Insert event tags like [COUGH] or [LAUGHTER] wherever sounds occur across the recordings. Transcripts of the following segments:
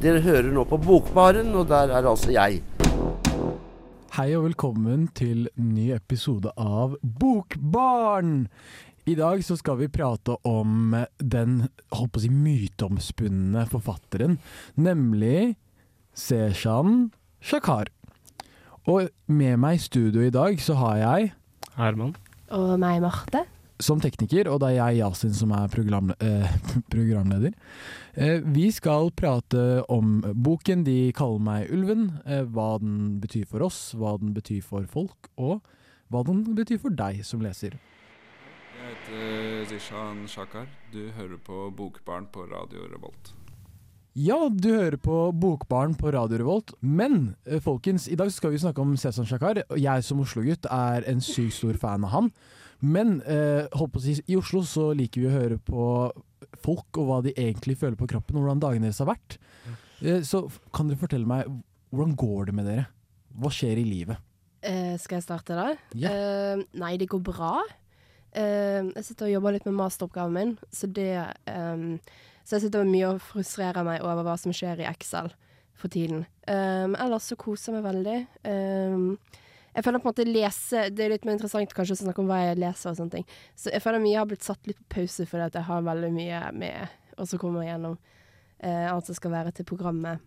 dere hører nå på Bokbaren, og der er altså jeg. Hei og velkommen til ny episode av Bokbarn! I dag så skal vi prate om den holdt på å si myteomspunne forfatteren, nemlig Seshan Shakar. Og med meg i studio i dag så har jeg Herman. Og meg, Marte. Som tekniker, og det er jeg, Yasin, som er program, eh, [LAUGHS] programleder. Eh, vi skal prate om boken De kaller meg Ulven, eh, hva den betyr for oss, hva den betyr for folk, og hva den betyr for deg som leser. Jeg heter Zishan Shakar. Du hører på Bokbarn på Radio Revolt. Ja, du hører på Bokbarn på Radio Revolt, men eh, folkens, i dag skal vi snakke om Cæsar Shakar. Jeg som Oslo-gutt er en sykt stor fan av han. Men eh, holdt på å si, i Oslo så liker vi å høre på folk og hva de egentlig føler på kroppen, og hvordan dagene deres har vært. Eh, så kan dere fortelle meg, hvordan går det med dere? Hva skjer i livet? Eh, skal jeg starte da? Yeah. Eh, nei, det går bra. Eh, jeg sitter og jobber litt med masteroppgaven min, så det ehm, Så jeg sitter mye og frustrerer meg over hva som skjer i Excel for tiden. Um, ellers så koser jeg meg veldig. Jeg føler på en måte lese Det er litt mer interessant kanskje å snakke om hva jeg leser og sånne ting. Så jeg føler mye har blitt satt litt på pause fordi at jeg har veldig mye med Og så kommer jeg gjennom eh, alt som skal være til programmet,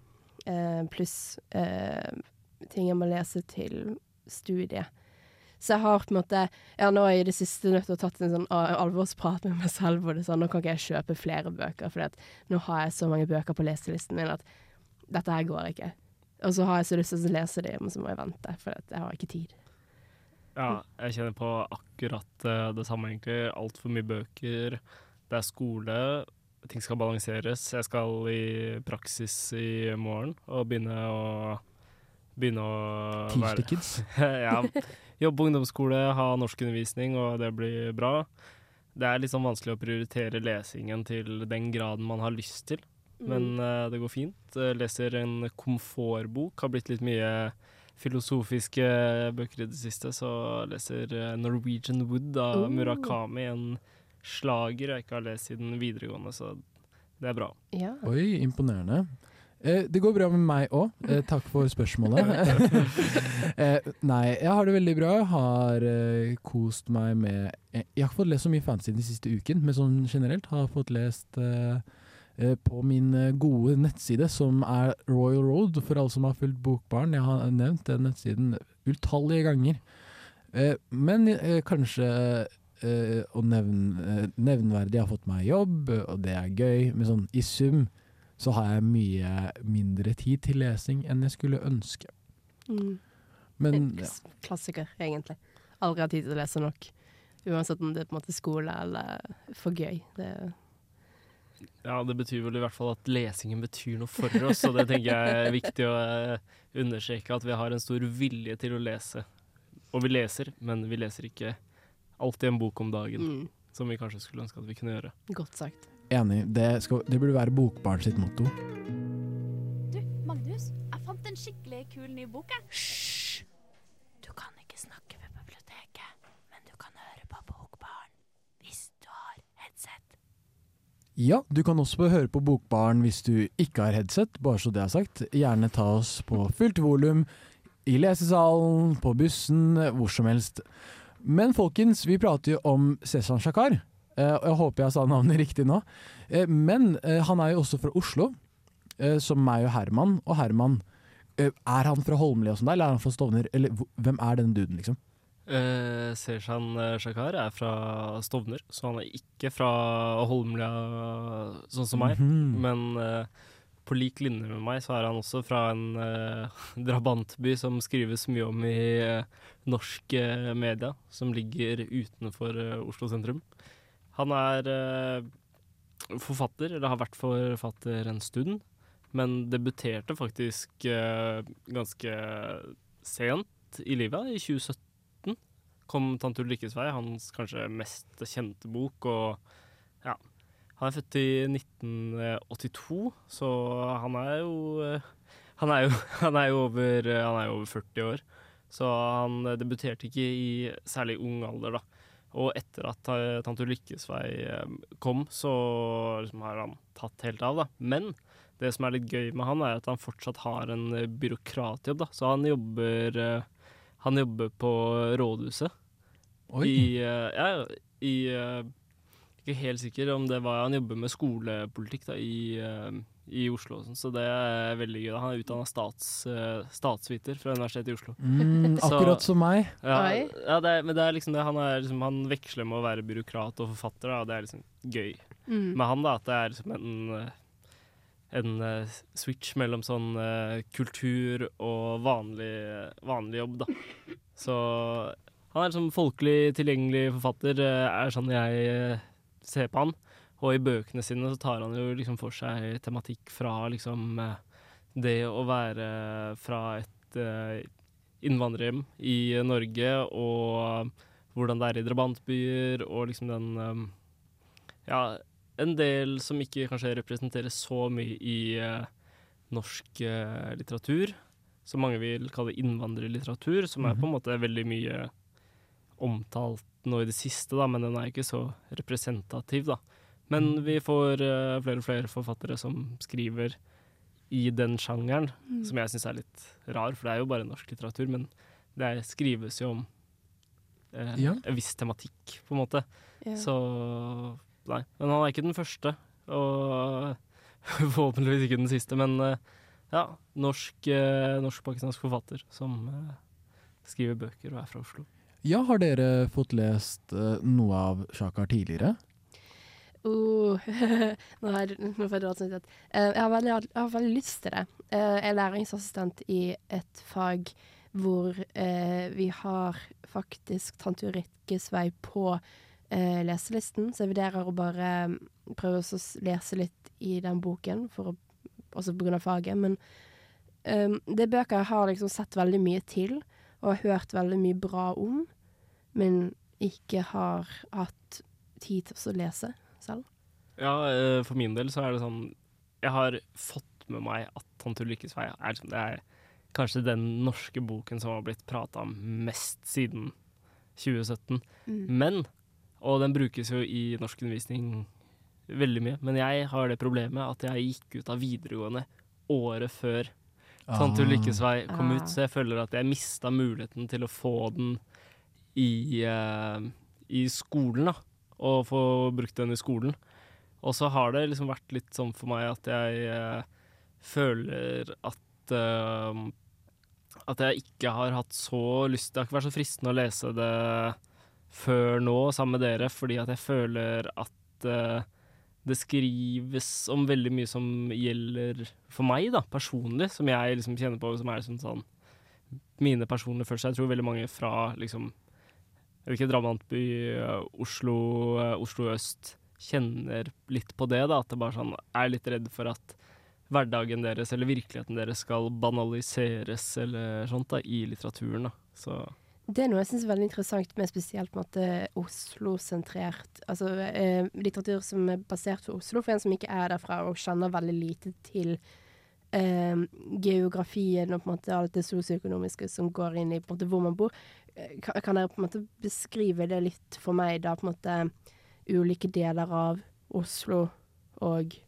eh, pluss eh, ting jeg må lese til studiet. Så jeg har på en måte Jeg har nå i det siste nødt til å tatt en sånn alvorsprat med meg selv. Hvor det sånn, nå kan ikke jeg kjøpe flere bøker, for nå har jeg så mange bøker på leselisten min at dette her går ikke. Og så har jeg så lyst til å lese dem, men så må jeg vente, for jeg har ikke tid. Ja, jeg kjenner på akkurat eh, det samme, egentlig. Altfor mye bøker. Det er skole. Ting skal balanseres. Jeg skal i praksis i morgen og begynne å Begynne å være [LAUGHS] ja. Jobbe på ungdomsskole, ha norskundervisning, og det blir bra. Det er litt sånn vanskelig å prioritere lesingen til den graden man har lyst til. Men uh, det går fint. Jeg leser en komfortbok. Har blitt litt mye filosofiske bøker i det siste, så leser eh, Norwegian Wood av Oh. Murakami. En slager jeg ikke har lest siden videregående, så det er bra. Ja. Oi, imponerende. Eh, det går bra med meg òg. Eh, takk for spørsmålet. [LAUGHS] eh, nei, jeg har det veldig bra. Jeg har eh, kost meg med Jeg har ikke fått lest så mye fancy den siste uken, men sånn generelt har jeg fått lest eh, på min eh, gode nettside, som er Royal Road, for alle som har fulgt Bokbarn. Jeg har nevnt den nettsiden utallige ganger. Eh, men eh, kanskje eh, å nevne, eh, nevneverdig har fått meg jobb, og det er gøy, men sånn i sum så har jeg mye mindre tid til lesing enn jeg skulle ønske. Mm. Men ja. Klassiker, egentlig. Aldri har tid til å lese nok. Uansett om det er på en måte skole eller for gøy. Det, Ja, det betyr vel i hvert fall at lesingen betyr noe for oss, og det tenker jeg er viktig å eh, understreke, at vi har en stor vilje til å lese. Og vi leser, men vi leser ikke alltid en bok om dagen, mm, som vi kanskje skulle ønske at vi kunne gjøre. godt sagt. enig. Det, skal, det burde være Bokbarn sitt motto. Du, Magnus, jeg fant en skikkelig kul ny bok, jeg. Hysj! Du kan ikke snakke ved biblioteket, men du kan høre på Bokbarn hvis du har headset. Ja, du kan også høre på Bokbarn hvis du ikke har headset, bare så det er sagt. Gjerne ta oss på fullt volum, i lesesalen, på bussen, hvor som helst. Men folkens, vi prater jo om Sesan Shakar. Eh, jeg håper jeg sa navnet [LAUGHS] riktig nå. Eh, men eh, han er jo også fra Oslo, som meg og Herman. Og Herman, er han fra Holmlia sånn der, eller er han fra Stovner? Eller hvem er den duden, liksom? Uh, Sershan Shakar er fra Stovner, så han er ikke fra Holmlia sånn som meg. Mhm. Men uh, på lik linje med meg så er han også fra en uh, [LAUGHS] drabantby som skrives mye om i uh, norsk eh, media, som ligger utenfor eh, Oslo sentrum. Han er eh, forfatter, eller har vært forfatter en stund. men debuterte faktisk eh, ganske sent i livet, i 2017. Kom 'Tante Ulrikkes vei', hans kanskje mest kjente bok. Og ja, han er født i 1982, så han er jo han er jo, [LAUGHS] han er jo, over, han er jo over 40 år. Så han debuterte ikke i særlig ung alder, da. Og etter at eh, Tante Ulrikkes vei eh, kom, så liksom har han tatt helt av, da. Men det som er litt gøy med han, er at han fortsatt har en eh, byråkratjobb, da. Så han jobber Han jobber på rådhuset. Oi. I, eh, ja, i eh, Ikke helt sikker om det var Han jobber med skolepolitikk da, i, eh, i Oslo, sånn, så det er veldig gøy. Han er utdanna stats, statsviter fra Universitetet i Oslo. Mm, Så- akkurat som meg. Ja, ja det er, men det er liksom det. Han, er liksom, han veksler med å være byråkrat og forfatter, da, og det er liksom gøy Mm. med han. da, At det er liksom en, en uh, switch mellom sånn uh, kultur og vanlig, vanlig jobb, da. Så han er liksom folkelig tilgjengelig forfatter, eh, er sånn jeg eh, ser på han. Og i bøkene sine så tar han jo liksom for seg tematikk fra liksom eh, det å være fra et innvandrerhjem i Norge, og hvordan det er i drabantbyer, og liksom den Ja, en del som ikke kanskje representerer så mye i norsk litteratur, som mange vil kalle innvandrerlitteratur, som er på en måte veldig mye omtalt nå i det siste, da, men den er ikke så representativ, da. Men vi får uh, flere og flere forfattere som skriver i den sjangeren, Mm. som jeg syns er litt rar, for det er jo bare norsk litteratur, men det er, skrives jo om uh, Ja. en viss tematikk, på en måte. Ja. Så nei. Men han er ikke den første, og [LAUGHS] forhåpentligvis ikke den siste. Men uh, ja, norsk, norsk-pakistansk forfatter som skriver bøker og er fra Oslo. Ja, har dere fått lest uh, noe av Shakar tidligere? Uh, [LAUGHS] nå, får jeg dårlig samvittighet. Uh, jeg, har veldig, jeg har veldig lyst til det. Uh, jeg er læringsassistent i et fag hvor vi har faktisk Tante Rikkes vei på leselisten, så jeg vurderer å bare mm, prøve å lese litt i den boken, for å, også av faget. Men um, det er bøker jeg har liksom sett veldig mye til, og har hørt veldig mye bra om, men ikke har hatt tid til å lese selv. Ja, eh, for min del så er det sånn Jeg har fått med meg at Tante Ulrikkes vei er, liksom, det er kanskje den norske boken som har blitt prata om mest siden 2017. Mm. Men Og den brukes jo i norskundervisning veldig mye. Men jeg har det problemet at jeg gikk ut av videregående året før Tante Ah. Ulrikkes vei kom Ah. ut, så jeg føler at jeg mista muligheten til å få den i, uh, i skolen, da. Og få brukt den i skolen. Og så har det liksom vært litt sånn for meg at jeg uh, føler at uh, At jeg ikke har hatt så lyst Det har ikke vært så fristende å lese det før nå sammen med dere, fordi at jeg føler at det skrives om veldig mye som gjelder for meg, da, personlig, som jeg liksom kjenner på, som er liksom sånn Mine personlige følelser. Jeg tror veldig mange fra liksom Jeg vet ikke, drabantby, Oslo, Oslo øst kjenner litt på det, da. At det bare sånn er litt redd for at hverdagen deres eller virkeligheten deres skal banaliseres eller sånt da, i litteraturen. da. Så Det er noe jeg syns er veldig interessant med spesielt Oslo-sentrert Altså eh, litteratur som er basert på Oslo, for en som ikke er derfra og kjenner veldig lite til eh, geografien og på en måte alt det sosioøkonomiske som går inn i måte hvor man bor. Eh, Kan, kan dere på en måte beskrive det litt for meg, da på en måte ulike deler av Oslo og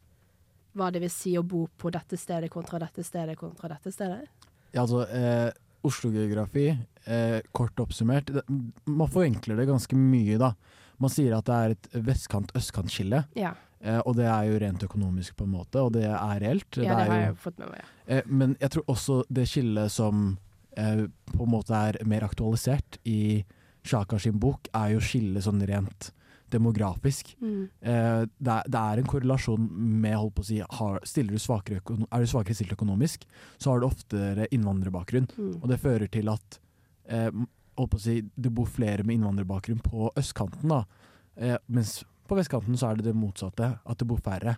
hva det vil si å bo på dette stedet kontra dette stedet kontra dette stedet? Ja, altså, eh, Oslo-geografi, eh, kort oppsummert det, Man forenkler det ganske mye, da. Man sier at det er et vestkant-østkant-skille. Ja. Eh, og det er jo rent økonomisk, på en måte, og det er reelt. Ja, det er har jo- jeg fått med meg. ja. Eh, men jeg tror også det skillet som eh, på en måte er mer aktualisert i Shaka sin bok, er jo skillet sånn rent demografisk. Mm. Eh, det, er, det er en korrelasjon med holdt på å si, har, du svakere, Er du svakere stilt økonomisk, så har du oftere innvandrerbakgrunn. Mm. Og det fører til at eh, å si, det bor flere med innvandrerbakgrunn på østkanten, da. Eh, mens på vestkanten så er det det motsatte, at det bor færre.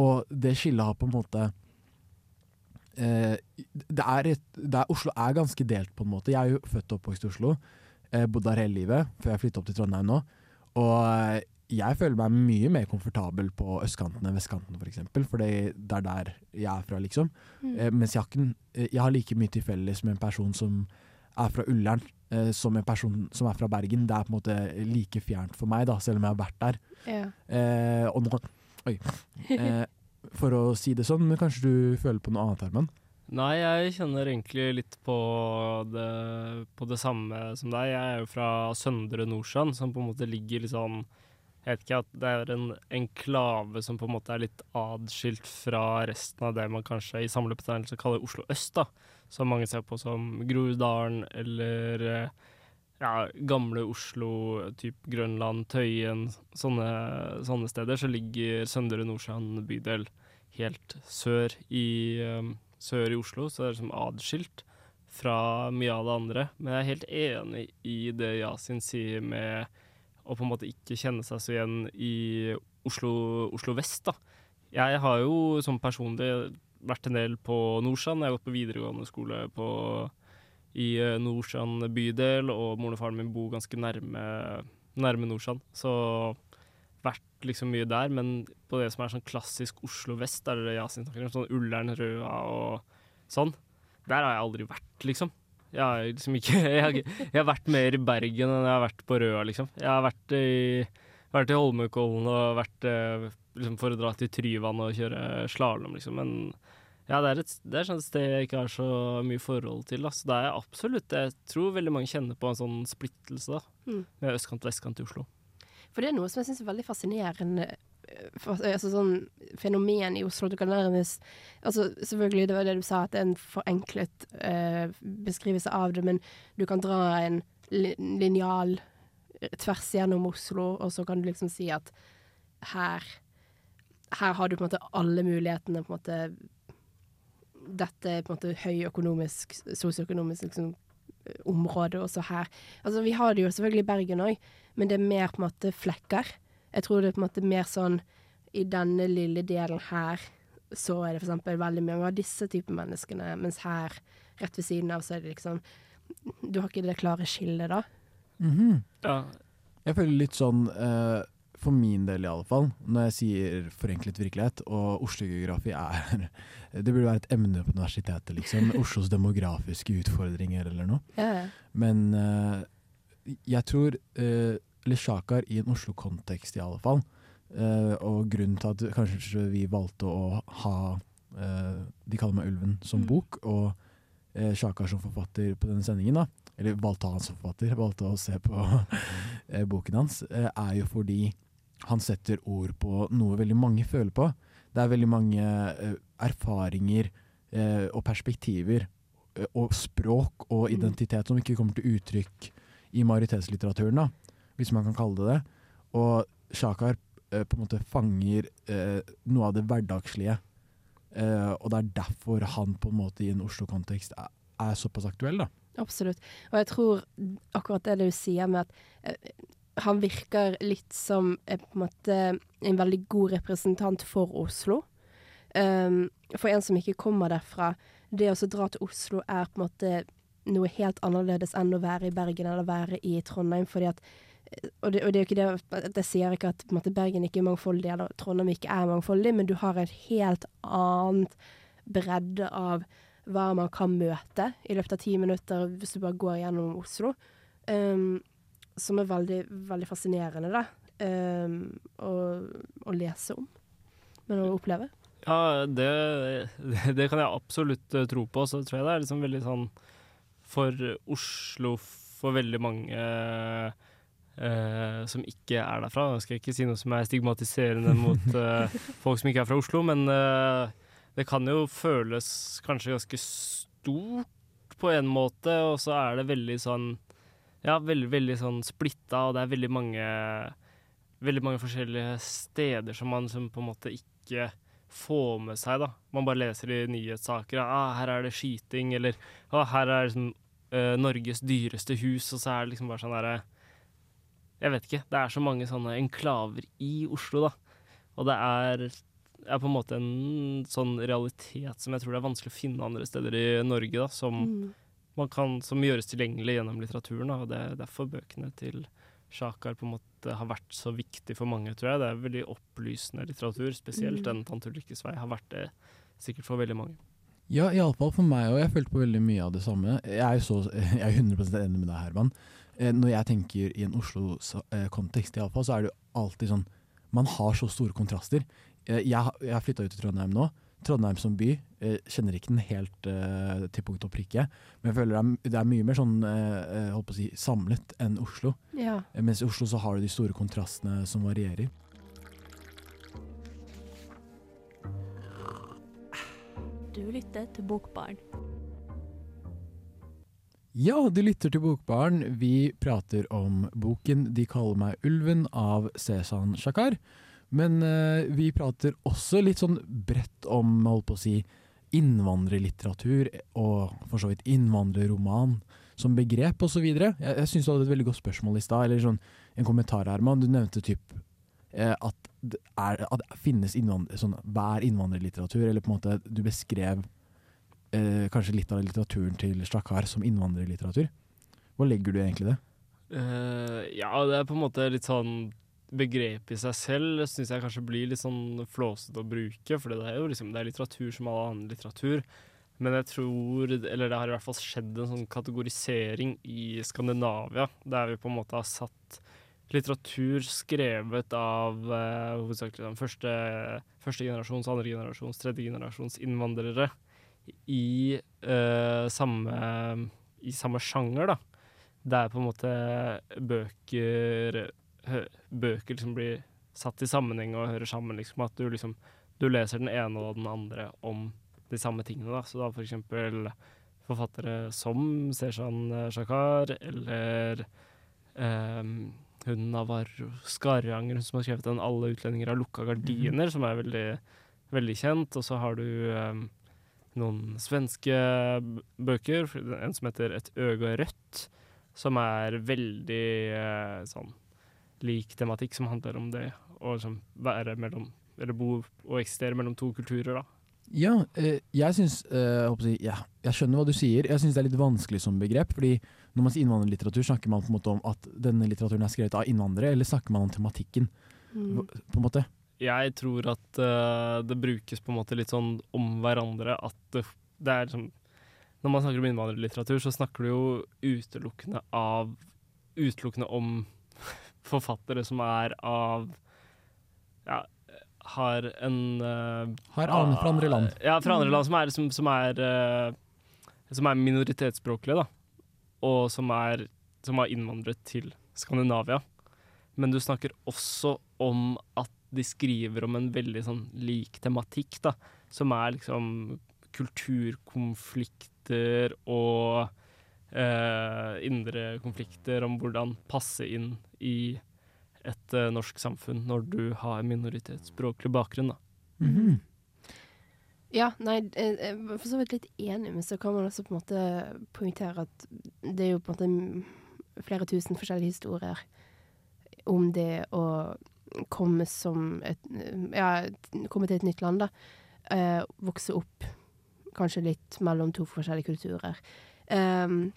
Og det skillet har på en måte eh, det er et, det er, Oslo er ganske delt, på en måte. Jeg er jo født og oppvokst i Oslo. Eh, bodde der hele livet, før jeg flytta opp til Trondheim nå. Og eh, jeg føler meg mye mer komfortabel på østkanten enn vestkanten, f.eks. For eksempel, fordi det er der jeg er fra, liksom. Mm. Eh, mens jeg har, ikke, eh, jeg har like mye til felles med en person som er fra Ullern, eh, som en person som er fra Bergen. Det er på en måte like fjernt for meg, da, selv om jeg har vært der. Ja. Eh, og nå Oi. Eh, for å si det sånn, men kanskje du føler på noe annet, Herman? Nei, jeg kjenner egentlig litt på det, på det samme som deg. Jeg er jo fra Søndre Nordstrand, som på en måte ligger litt sånn Jeg vet ikke at det er en enklave som på en måte er litt atskilt fra resten av det man kanskje i samlebetegnelse kaller Oslo øst, da. Som mange ser på som Groruddalen eller eh, ja, gamle Oslo, typ Grønland, Tøyen, sånne, sånne steder, så ligger Søndre Nordsjøen bydel helt sør i, um, sør i Oslo, så det er liksom adskilt fra mye av det andre. Men jeg er helt enig i det Yasin sier med å på en måte ikke kjenne seg så igjen i Oslo, Oslo vest, da. Jeg har jo som personlig vært en del på Nordstrand. Jeg har gått på videregående skole på i eh, bydel, og moren og faren min bor ganske nærme, nærme Nordstrand. Så vært liksom mye der, men på det som er sånn klassisk Oslo vest, er det Yasin snakker om, sånn Ullern, Røa og sånn, der har jeg aldri vært, liksom. Jeg har liksom ikke [LAUGHS] jeg jeg har vært mer i Bergen enn jeg har vært på Røa, liksom. Jeg har vært i, vært i Holmenkollen og vært eh, liksom for å dra til Tryvann og kjøre slalåm, liksom. Men ja, det er et det er et sted jeg ikke har så mye forhold til. Da. Så det er absolutt Jeg tror veldig mange kjenner på en sånn splittelse da, Mm. med østkant og vestkant i Oslo. For det er noe som jeg syns er veldig fascinerende. eh, For, altså sånn fenomen i Oslo. Du kan nærmest altså Selvfølgelig, det var det du sa, at det er en forenklet eh, beskrivelse av det, men du kan dra en li linjal tvers gjennom Oslo, og så kan du liksom si at her her har du på en måte alle mulighetene på en måte Dette er på en måte høy økonomisk, sosioøkonomisk liksom, område også her. Altså, vi har det jo selvfølgelig i Bergen òg, men det er mer på en måte flekker. Jeg tror det er på en måte mer sånn i denne lille delen her, så er det eksempel veldig mange av disse typer menneskene, mens her, rett ved siden av, så er det liksom Du har ikke det klare skillet, da. Mhm. Ja. Jeg føler litt sånn, eh, for min del i alle fall, når jeg sier forenklet virkelighet, og Oslo-geografi er [LAUGHS] Det burde være et emne på universitetet, liksom. Oslos demografiske utfordringer eller noe. Ja. Men uh, jeg tror uh, Eller i en Oslo-kontekst i alle fall, uh, og grunnen til at kanskje vi valgte å ha uh, De kaller meg Ulven som Mm. bok, og uh, Shakar som forfatter på denne sendingen, da. Eller valgte han som forfatter, valgte å se på [LAUGHS] eh, boken hans, eh, er jo fordi han setter ord på noe veldig mange føler på. Det er veldig mange eh, erfaringer eh, og perspektiver eh, og språk og Mm. identitet som ikke kommer til uttrykk i majoritetslitteraturen, da, hvis man kan kalle det det. Og Shakar på en måte fanger noe av det hverdagslige. Og det er derfor han på en måte i en Oslo-kontekst er, er såpass aktuell, da. Absolutt. Og jeg tror akkurat det du sier med at han virker litt som en måte en veldig god representant for Oslo. Um, for en som ikke kommer derfra, det å dra til Oslo er på en måte noe helt annerledes enn å være i Bergen eller være i Trondheim. fordi at eh, og det, og det er jo ikke det at jeg sier ikke at en måte, Bergen ikke er mangfoldig, eller Trondheim ikke er mangfoldig, men du har et helt annet bredde av hva man kan møte i løpet av ti minutter hvis du bare går gjennom Oslo. Um, som er veldig, veldig fascinerende, da. Um, å, å lese om, men å oppleve. Ja, det, det, kan jeg absolutt eh, tro på. Så tror jeg det er liksom veldig sånn for Oslo, for veldig mange uh, som ikke er derfra. Jeg skal ikke si noe som er stigmatiserende [LAUGHS] mot uh, folk som ikke er fra Oslo, men uh, det kan jo føles kanskje ganske stort på en måte, og så er det veldig sånn Ja, veldig, veldig sånn splitta, og det er veldig mange Veldig mange forskjellige steder som man som på en måte ikke får med seg, da. Man bare leser i nyhetssaker ah, 'her er det skyting', eller ah, 'her er liksom, uh, Norges dyreste hus', og så er det liksom bare sånn derre Jeg vet ikke. Det er så mange sånne enklaver i Oslo, da. Og det er er på en måte en sånn realitet som jeg tror det er vanskelig å finne andre steder i Norge, da, som, Mm. Man kan, som gjøres tilgjengelig gjennom litteraturen. Og det er derfor bøkene til Sjakar på en måte har vært så viktig for mange, tror jeg. Det er veldig opplysende litteratur, spesielt Mm. den Tante Ulrikkes vei har vært det sikkert for veldig mange. Ja, iallfall for meg, og jeg følte på veldig mye av det samme. Jeg er så, [LAUGHS] jeg er 100% enig med deg, Herman. Eh, Når jeg tenker i en Oslo-kontekst, iallfall, så er det jo alltid sånn Man har så store kontraster. Eh, jeg har flytta ut til Trondheim nå. Trondheim som by jeg kjenner ikke den helt uh, til punkt og prikke, men jeg føler det er, det er mye mer sånn eh, eh, holdt på å si, samlet enn Oslo. Ja. Eh, Mens i Oslo så har du de store kontrastene som varierer. Du lytter til Bokbarn. Ja, du lytter til Bokbarn. Vi prater om boken 'De kaller meg ulven' av Cezan Shakar. Men uh, vi prater også litt sånn bredt om holdt på å si, innvandrerlitteratur og for så vidt innvandrerroman som begrep osv. Jeg, jeg syns du hadde et veldig godt spørsmål i stad, eller sånn en kommentar, Herman. Du nevnte typ eh, at er, at det finnes innvandrer, sånn, hva er innvandrerlitteratur, eller på en måte du beskrev eh, kanskje litt av litteraturen til Stakkar som innvandrerlitteratur. Hva legger du egentlig det? Uh, ja, det er på en måte litt sånn Begrepet i seg selv syns jeg kanskje blir litt sånn flåsete å bruke, for det er jo liksom det er litteratur som all annen litteratur. Men jeg tror, eller det har i hvert fall skjedd en sånn kategorisering i Skandinavia, der vi på en måte har satt litteratur skrevet av eh, hovedsakelig første, første generasjons, andre generasjons, tredje generasjons innvandrere i, eh, samme, i samme sjanger, da. Der på en måte bøker Bøker liksom blir satt i sammenheng og hører sammen. Liksom, at du liksom du leser den ene og den andre om de samme tingene. Da. Så da for eksempel forfattere som Seshan Shakar eller um, hun Navarro Skarranger, hun som har skrevet den 'Alle utlendinger har lukka gardiner', som er veldig, veldig kjent. Og så har du um, noen svenske bøker, en som heter 'Et øga rødt', som er veldig eh, sånn lik tematikk, som handler om det å liksom være mellom Eller bo og eksistere mellom to kulturer, da. Ja, eh, jeg syns eh, jeg ja, Jeg skjønner hva du sier. Jeg syns det er litt vanskelig som begrep. fordi når man sier innvandrerlitteratur, snakker man på en måte om at denne litteraturen er skrevet av innvandrere, eller snakker man om tematikken? Mm. På en måte. Jeg tror at uh, det brukes på en måte litt sånn om hverandre. At det, det er liksom Når man snakker om innvandrerlitteratur, så snakker du jo utelukkende av Utelukkende om forfattere som er av Ja, har en uh, Har aner fra andre land. Ja, fra andre land som er, som, som er, uh, som er minoritetsspråklige, da. Og som, er, som har innvandret til Skandinavia. Men du snakker også om at de skriver om en veldig sånn lik tematikk, da. Som er liksom kulturkonflikter og eh, indre konflikter om hvordan passe inn i et eh, norsk samfunn når du har minoritetsspråklig bakgrunn, da. Mhm. Ja, nei, jeg jeg er for så vidt litt enig, men så kan man også på en måte poengtere at det er jo på en måte flere tusen forskjellige historier om det å komme som et Ja, komme til et nytt land, da. Eh, vokse opp kanskje litt mellom to forskjellige kulturer. Ehm,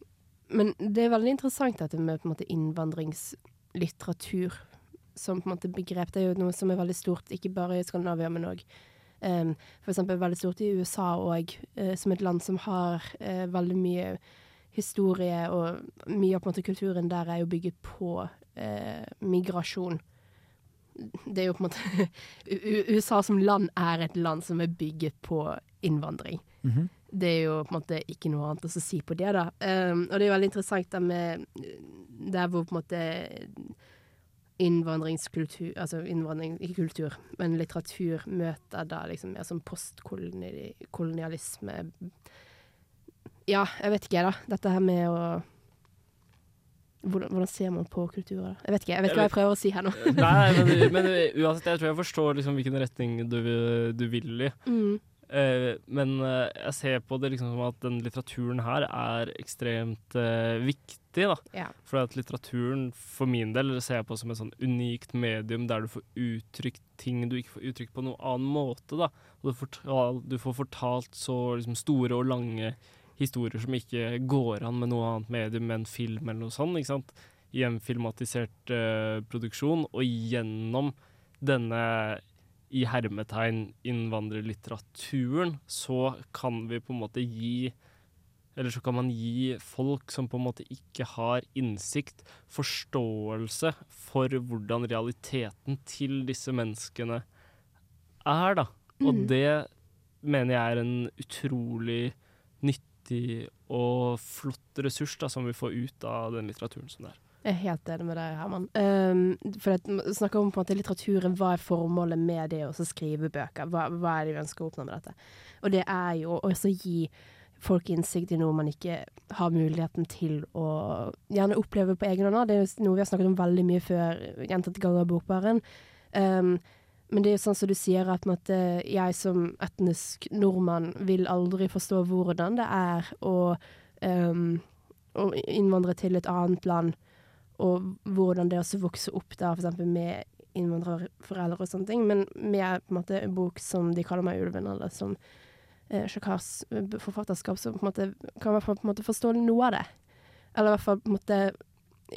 men det er veldig interessant dette med på en måte innvandringslitteratur som på en måte begrep. Det er jo noe som er veldig stort, ikke bare i Skandinavia, men òg Um, eksempel veldig stort i USA òg, som et land som har uh, veldig mye historie, og mye av på en måte kulturen der er jo bygget på uh, migrasjon. Det er jo på en måte [LAUGHS] USA som land er et land som er bygget på innvandring. Mhm. Det er jo på en måte ikke noe annet å si på det, da. Um, og det er jo veldig interessant det med der hvor på en måte innvandringskultur Altså innvandring, ikke kultur, men litteratur møter da liksom mer sånn postkolonialisme Ja, jeg vet ikke, da. Dette her med å hvordan, hvordan ser man på kulturer? Jeg vet ikke, jeg vet ikke hva jeg prøver å si her nå. Nei, men, men uansett, jeg tror jeg forstår liksom hvilken retning du, du vil i. Mm. Eh, men eh, jeg ser på det liksom som at den litteraturen her er ekstremt eh, viktig, da. Ja. For at litteraturen, for min del, ser jeg på som et sånn unikt medium der du får uttrykt ting du ikke får uttrykt på noen annen måte, da. Og du, fortal, du får fortalt så liksom, store og lange historier som ikke går an med noe annet medium enn film eller noe sånt, ikke sant. I en filmatisert uh, produksjon, og gjennom denne i hermetegn innvandrerlitteraturen, så kan vi på en måte gi Eller så kan man gi folk som på en måte ikke har innsikt, forståelse for hvordan realiteten til disse menneskene er, da. Og Mhm. det mener jeg er en utrolig nyttig og flott ressurs da, som vi får ut av den litteraturen som det er. Jeg er helt enig med deg, Herman. Um, for det, snakker om på en måte litteraturen. Hva er formålet med det å skrive bøker? Hva, hva er det vi ønsker å oppnå med dette? Og det er jo å gi folk innsikt i noe man ikke har muligheten til å gjerne oppleve på egen hånd. Det er jo noe vi har snakket om veldig mye før, gjentatte ganger i Bokbaren. Um, men det er jo sånn som du sier, at på jeg som etnisk nordmann vil aldri forstå hvordan det er å, um, å innvandre til et annet land og hvordan det også vokser opp der, eksempel med innvandrerforeldre og sånne ting, men med på en måte en bok som de kaller meg ulven, eller som eh, Shakars eh, forfatterskap, så på en måte kan man på en måte forstå noe av det. Eller i hvert fall på en måte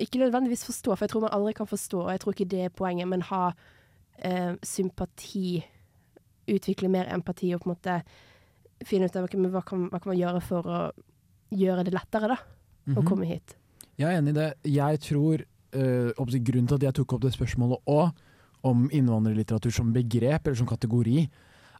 ikke nødvendigvis forstå, for jeg tror man aldri kan forstå, og jeg tror ikke det er poenget, men ha eh, sympati, utvikle mer empati og på en måte finne ut av ok, hva, kan, hva kan man gjøre for å gjøre det lettere, da, å Mhm. komme hit. Jeg er enig i det. Jeg tror øh, Grunnen til at jeg tok opp det spørsmålet òg, om innvandrerlitteratur som begrep eller som kategori,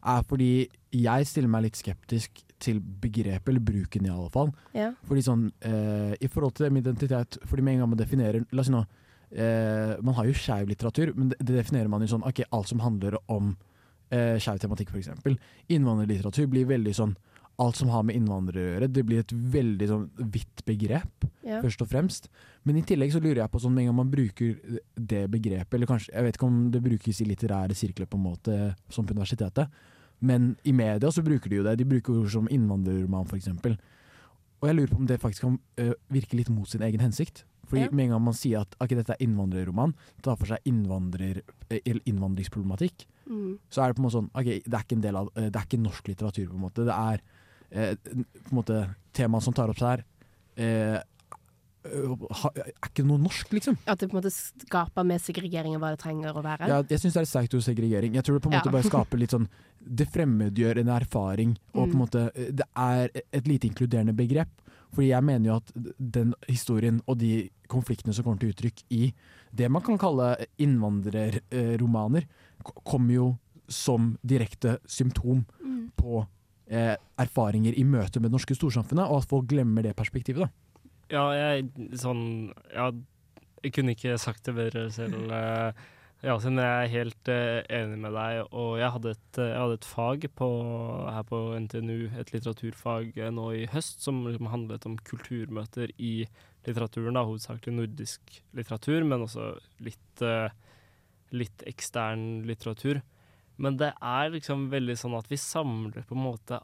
er fordi jeg stiller meg litt skeptisk til begrepet, eller bruken i alle fall. Ja. Fordi sånn, øh, I forhold til det med identitet Fordi med en gang man definerer La oss si nå øh, Man har jo skeiv litteratur, men det, det definerer man jo sånn Ok, alt som handler om eh, skeiv tematikk, f.eks. Innvandrerlitteratur blir veldig sånn Alt som har med innvandrere å gjøre. Det blir et veldig sånn vidt begrep, Ja. først og fremst. Men i tillegg så lurer jeg på sånn med en gang man bruker det begrepet, eller kanskje Jeg vet ikke om det brukes i litterære sirkler på en måte, som på universitetet, men i media så bruker de jo det. De bruker ord som innvandrerroman, f.eks. Og jeg lurer på om det faktisk kan uh, virke litt mot sin egen hensikt. Fordi Ja. med en gang man sier at okay, dette er innvandrerroman, tar for seg innvandrer, eh, innvandringsproblematikk, Mm. så er det på en måte sånn ok, det er ikke en del av eh, Det er ikke norsk litteratur, på en måte. Det er eh, måte temaet som tar opp seg her, eh, er ikke noe norsk, liksom. At det på en måte skaper mer segregering enn hva det trenger å være. Ja, jeg syns det er et sterkt ord segregering. Jeg tror det på en Ja. måte bare [LAUGHS] skaper litt sånn Det fremmedgjør en erfaring, og på en Mm. måte Det er et lite inkluderende begrep. Fordi jeg mener jo at den historien og de konfliktene som kommer til uttrykk i det man kan kalle innvandrerromaner, kommer jo som direkte symptom Mm. på eh, erfaringer i møte med det norske storsamfunnet, og at folk glemmer det perspektivet. da. Ja, jeg sånn Ja, jeg kunne ikke sagt det bedre selv. eh, Ja, jeg er helt eh, enig med deg, og jeg hadde et, eh, jeg hadde et fag på, her på NTNU, et litteraturfag eh, nå i høst, som liksom handlet om kulturmøter i litteraturen, da, hovedsakelig nordisk litteratur, men også litt, litt ekstern litteratur. Men det er liksom veldig sånn at vi samler på en måte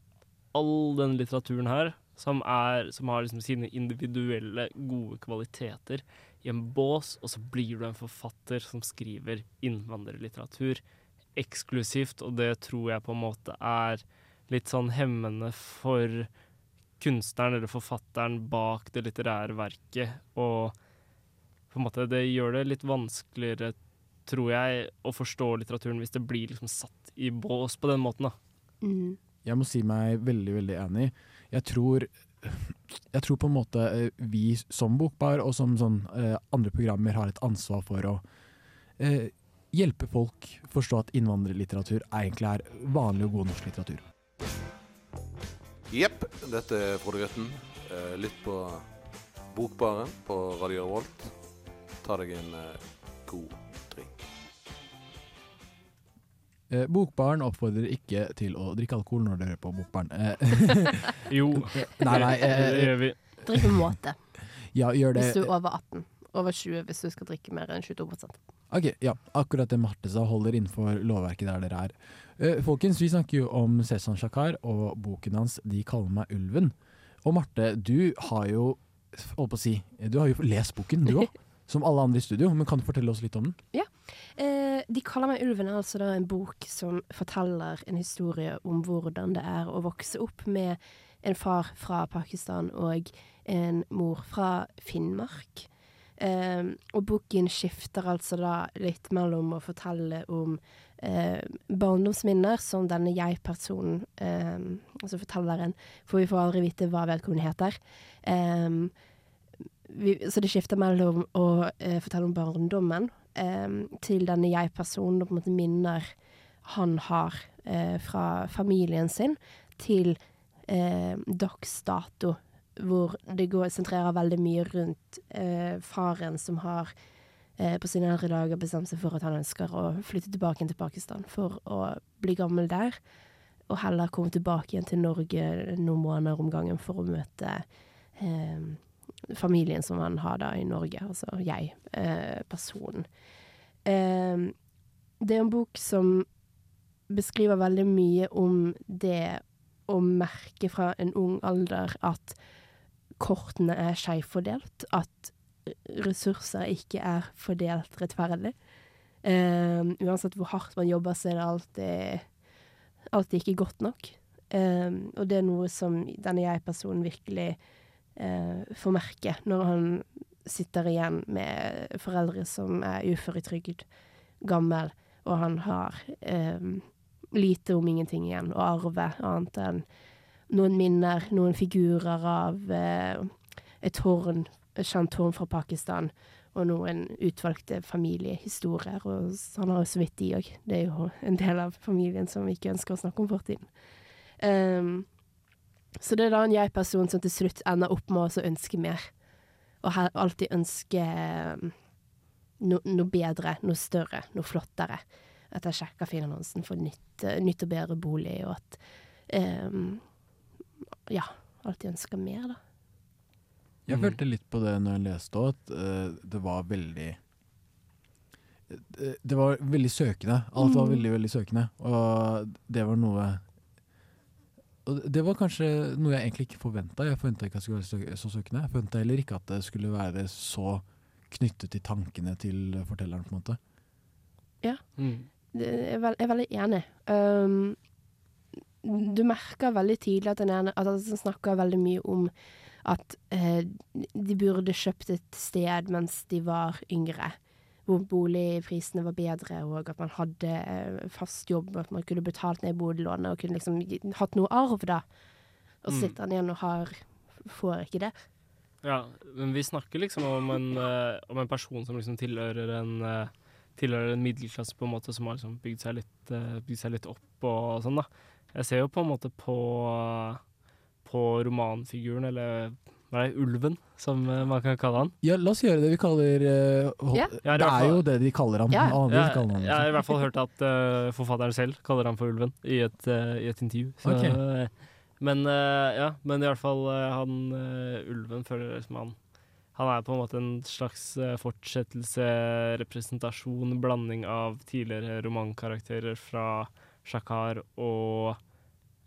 all den litteraturen her, som, er, som har liksom sine individuelle gode kvaliteter, i en bås, og så blir du en forfatter som skriver innvandrerlitteratur eksklusivt, og det tror jeg på en måte er litt sånn hemmende for kunstneren eller forfatteren bak det litterære verket, og på en måte det gjør det litt vanskeligere, tror jeg, å forstå litteraturen hvis det blir liksom satt i bås på den måten, da. Mm. Jeg må si meg veldig, veldig enig. Jeg tror, jeg tror på en måte eh, vi som Bokbar og som sånn, eh, andre programmer har et ansvar for å eh, hjelpe folk forstå at innvandrerlitteratur egentlig er vanlig og god norsk litteratur. Jepp, dette er Frode Grøtten. Eh, Lytt på Bokbaren på Radio Revolt. Ta deg en eh, god Eh, Bokbaren oppfordrer ikke til å drikke alkohol når dere hører på Bokbaren. Eh, [LAUGHS] Jo, nei, nei, [LAUGHS] eh, det gjør vi. Drikk med måte ja, gjør det. hvis du er over 18. over 20 hvis du skal drikke mer enn 22% Ok, ja. Akkurat det Marte sa holder innenfor lovverket der dere er. Eh, folkens, vi snakker jo om Sesan Shakar og boken hans 'De kaller meg ulven'. Og Marte, du har jo holdt på å si, du har jo lest boken, du òg. [LAUGHS] Som alle andre i studio. Men kan du fortelle oss litt om den? Ja. Eh, de kaller meg Ulven altså da en bok som forteller en historie om hvordan det er å vokse opp med en far fra Pakistan og en mor fra Finnmark. Eh, og boken skifter altså da litt mellom å fortelle om eh, barndomsminner, som denne jeg-personen, eh, altså fortelleren, for vi får aldri vite hva vedkommende heter. Eh, vi, så det skifter mellom å eh, fortelle om barndommen eh, til denne jeg-personen, og på en måte minner han har eh, fra familien sin, til eh, dags dato, hvor det går, sentrerer veldig mye rundt faren som har på sine eldre dager bestemt seg for at han ønsker å flytte tilbake til Pakistan for å bli gammel der, og heller komme tilbake igjen til Norge noen måneder om gangen for å møte eh, familien som han har da i Norge, altså jeg, eh, personen. Eh, det er en bok som beskriver veldig mye om det å merke fra en ung alder at kortene er skjevfordelt, at ressurser ikke er fordelt rettferdig. Eh, uansett hvor hardt man jobber, så er det alltid, alltid ikke godt nok. Eh, og det er noe som denne jeg-personen virkelig får merke når han sitter igjen med foreldre som er uføretrygd, gammel, og han har eh, lite om ingenting igjen å arve, annet enn noen minner, noen figurer av eh, et tårn, et kjent tårn fra Pakistan, og noen utvalgte familiehistorier. Og han har jo så vidt de òg. Det er jo en del av familien som vi ikke ønsker å snakke om fortiden. Ehm, så det er da en jeg-person som til slutt ender opp med å ønske mer. Og alltid ønske noe no, noe bedre, noe større, noe flottere. At jeg sjekker finansen for nytt, eh, nytt og bedre bolig, og at um, Ja, alltid ønsker mer, da. Jeg Mm. følte litt på det når jeg leste òg, at uh, det var veldig det, det var veldig søkende. Alt var Mm. veldig, veldig søkende. Og det var noe og Det var kanskje noe jeg egentlig ikke forventa. Jeg forventa ikke at det skulle være så søkende. Jeg forventa heller ikke at det skulle være så knyttet til tankene til fortelleren, på en måte. Ja. Mm. Er jeg er veldig enig. Um, du merker veldig tidlig at den ene At han snakker veldig mye om at uh, de burde kjøpt et sted mens de var yngre. Boligprisene var bedre, og at man hadde eh, fast jobb, og at man kunne betalt ned boliglånet og kunne liksom hatt noe arv, da. Og så Mm. sitter han igjen og har Får ikke det. Ja, men vi snakker liksom om en, eh, om en person som liksom tilhører en eh, Tilhører en middelklasse på en måte som har liksom bygd seg litt, bygd seg litt opp og sånn, da. Jeg ser jo på en måte på på romanfiguren, eller hva er det, ulven, som eh, man kan kalle han. Ja, la oss gjøre det vi kaller uh, Ja. Ja, Det er jo det de kaller ham. Ja. Alle Jeg, kaller ham jeg har i hvert fall hørt at uh, forfatteren selv kaller han for ulven i et, uh, i et intervju. Så, Ok. eh, men eh, ja, men i hvert fall eh, han eh, ulven føler liksom han Han er på en måte en slags eh, fortsettelse, representasjon, blanding av tidligere romankarakterer fra Shakar og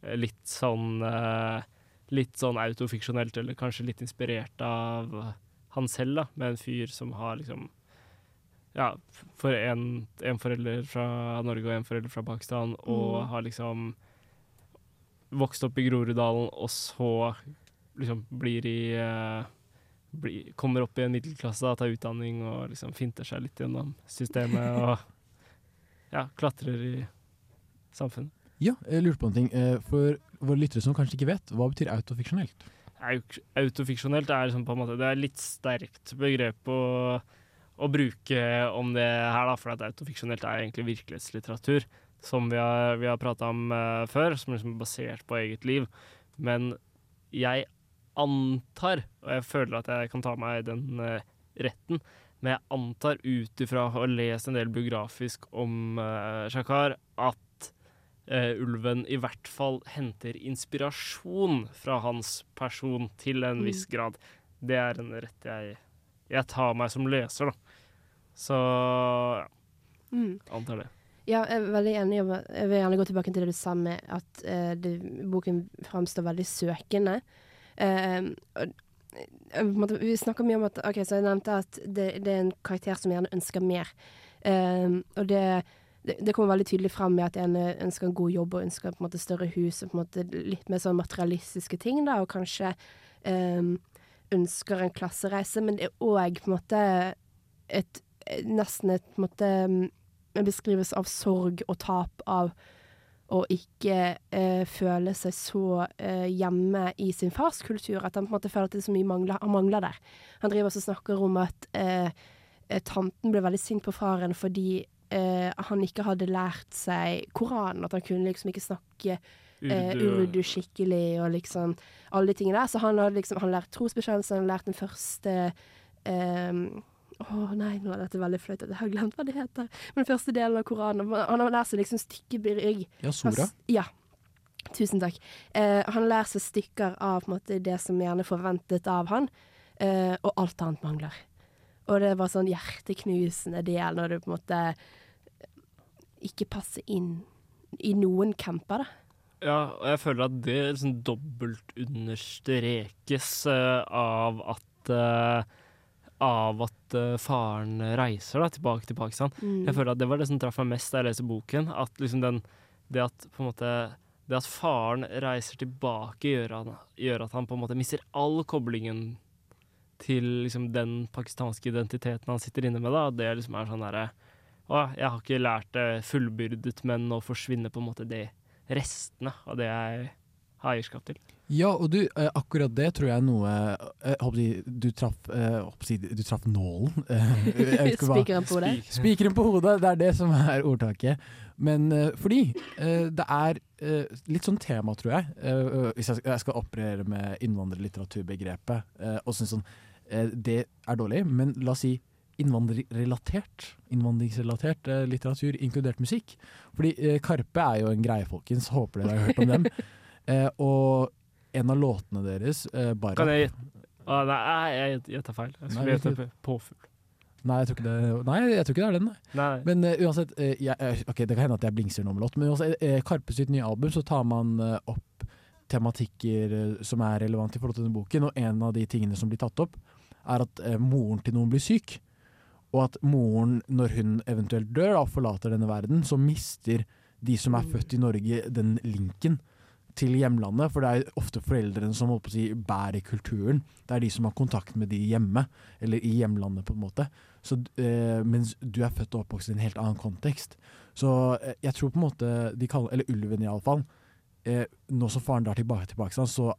eh, litt sånn eh, Litt sånn autofiksjonelt, eller kanskje litt inspirert av han selv, da, med en fyr som har liksom ja, for en, en forelder fra Norge og en forelder fra Pakistan, og Mm. har liksom vokst opp i Groruddalen, og så liksom blir i uh, blir, Kommer opp i en middelklasse, da, tar utdanning og liksom finter seg litt gjennom systemet og ja, klatrer i samfunnet. Ja, jeg lurte på en ting. Eh, For våre lyttere som kanskje ikke vet, hva betyr autofiksjonelt? Autofiksjonelt er liksom måte Det er litt sterkt begrep å, å bruke om det her, da, for at autofiksjonelt er egentlig virkelighetslitteratur, som vi har, vi har prata om eh, før, som liksom er basert på eget liv. Men jeg antar, og jeg føler at jeg kan ta meg den eh, retten, men jeg antar ut ifra å ha lest en del biografisk om Shakar, at eh, ulven i hvert fall henter inspirasjon fra hans person til en Mm. viss grad. Det er en rett jeg jeg tar meg som leser, da. Så ja, Mm. antar det. Ja, jeg er veldig enig. Jeg vil gjerne gå tilbake til det du sa med at uh, det, boken framstår veldig søkende. Uh, vi snakker mye om at Ok, så jeg nevnte at det, det er en karakter som gjerne ønsker mer. Eh, og det, det, det kommer veldig tydelig frem i at en eh, ønsker en god jobb og ønsker på en måte større hus og på en måte litt mer sånn materialistiske ting, da, og kanskje um, ønsker en klassereise, men det er òg på en måte et Nesten et på en måte en beskrivelse av sorg og tap av å ikke eh, føle seg så eh, hjemme i sin fars kultur, at han på en måte føler at det er så mye mangler, han mangler der. Han driver også og snakker om at eh, eh, tanten ble veldig sint på faren fordi eh, han ikke hadde lært seg Koranen, at han kunne liksom ikke snakke eh, Urdu. urdu skikkelig, og liksom alle de tingene der. Så han hadde liksom han lært trosbekjennelse, han lærte lært den første eh, å nei, nå er dette veldig flaut jeg har glemt hva det heter. Men den første delen av Koranen Han har lært seg liksom stykkebrygg. Ja, Sora. Ja. Tusen takk. Eh, han lærer seg stykker av på en måte, det som gjerne forventet av han, eh, og alt annet mangler. Og det var sånn hjerteknusende del når du på en måte ikke passer inn i noen camper, da. Ja, og jeg føler at det liksom dobbelt understrekes eh, av at eh, av at eh, faren reiser da, tilbake til Pakistan. Mm. Jeg føler at Det var det som traff meg mest da jeg leser boken. At liksom den, det at på en måte det at faren reiser tilbake, gjør, han, gjør at han på en måte mister all koblingen til liksom den pakistanske identiteten han sitter inne med. da. Det liksom er sånn derre Å, jeg har ikke lært det fullbyrdet, men nå forsvinner på en måte det restene av det jeg har eierskap til. Ja, og du, eh, akkurat det tror jeg er noe eh, håper Du traff eh, håper Du traff nålen. [LAUGHS] Eh, Spikeren på hodet. Spikeren på hodet, det er det som er ordtaket. Men eh, fordi eh, det er eh, litt sånn tema, tror jeg. eh, hvis jeg skal, jeg skal operere med innvandrerlitteraturbegrepet eh, og synes sånn eh, Det er dårlig, men la oss si innvandrerrelatert innvandringsrelatert eh, litteratur, inkludert musikk. Fordi eh, Karpe er jo en greie, folkens. Håper dere har hørt om dem. [LAUGHS] Eh, og en av låtene deres, eh, bare Kan jeg gjette? Ah, nei, jeg gjetter feil. Jeg skulle gjette påfugl. Nei, jeg tror ikke det, nei, jeg tror ikke det er den. Nei. Nei. Men uh, uansett, uh, jeg, eh, ok, det kan hende at jeg blingser nå med låt, men uansett, uh, Karpe sitt nye album så tar man uh, opp tematikker som er relevant i forhold til denne boken, og en av de tingene som blir tatt opp, er at moren til noen blir syk. Og at moren, når hun eventuelt dør og forlater denne verden, så mister de som er født i Norge, den linken til hjemlandet. For det er ofte foreldrene som holdt på å si, bærer kulturen. Det er de som har kontakt med de hjemme, eller i hjemlandet, på en måte. Så, eh, mens du er født og oppvokst i en helt annen kontekst. Så eh, jeg tror på en måte de kaller Eller ulven, iallfall. Eh, nå som faren drar tilbake til Pakistan, så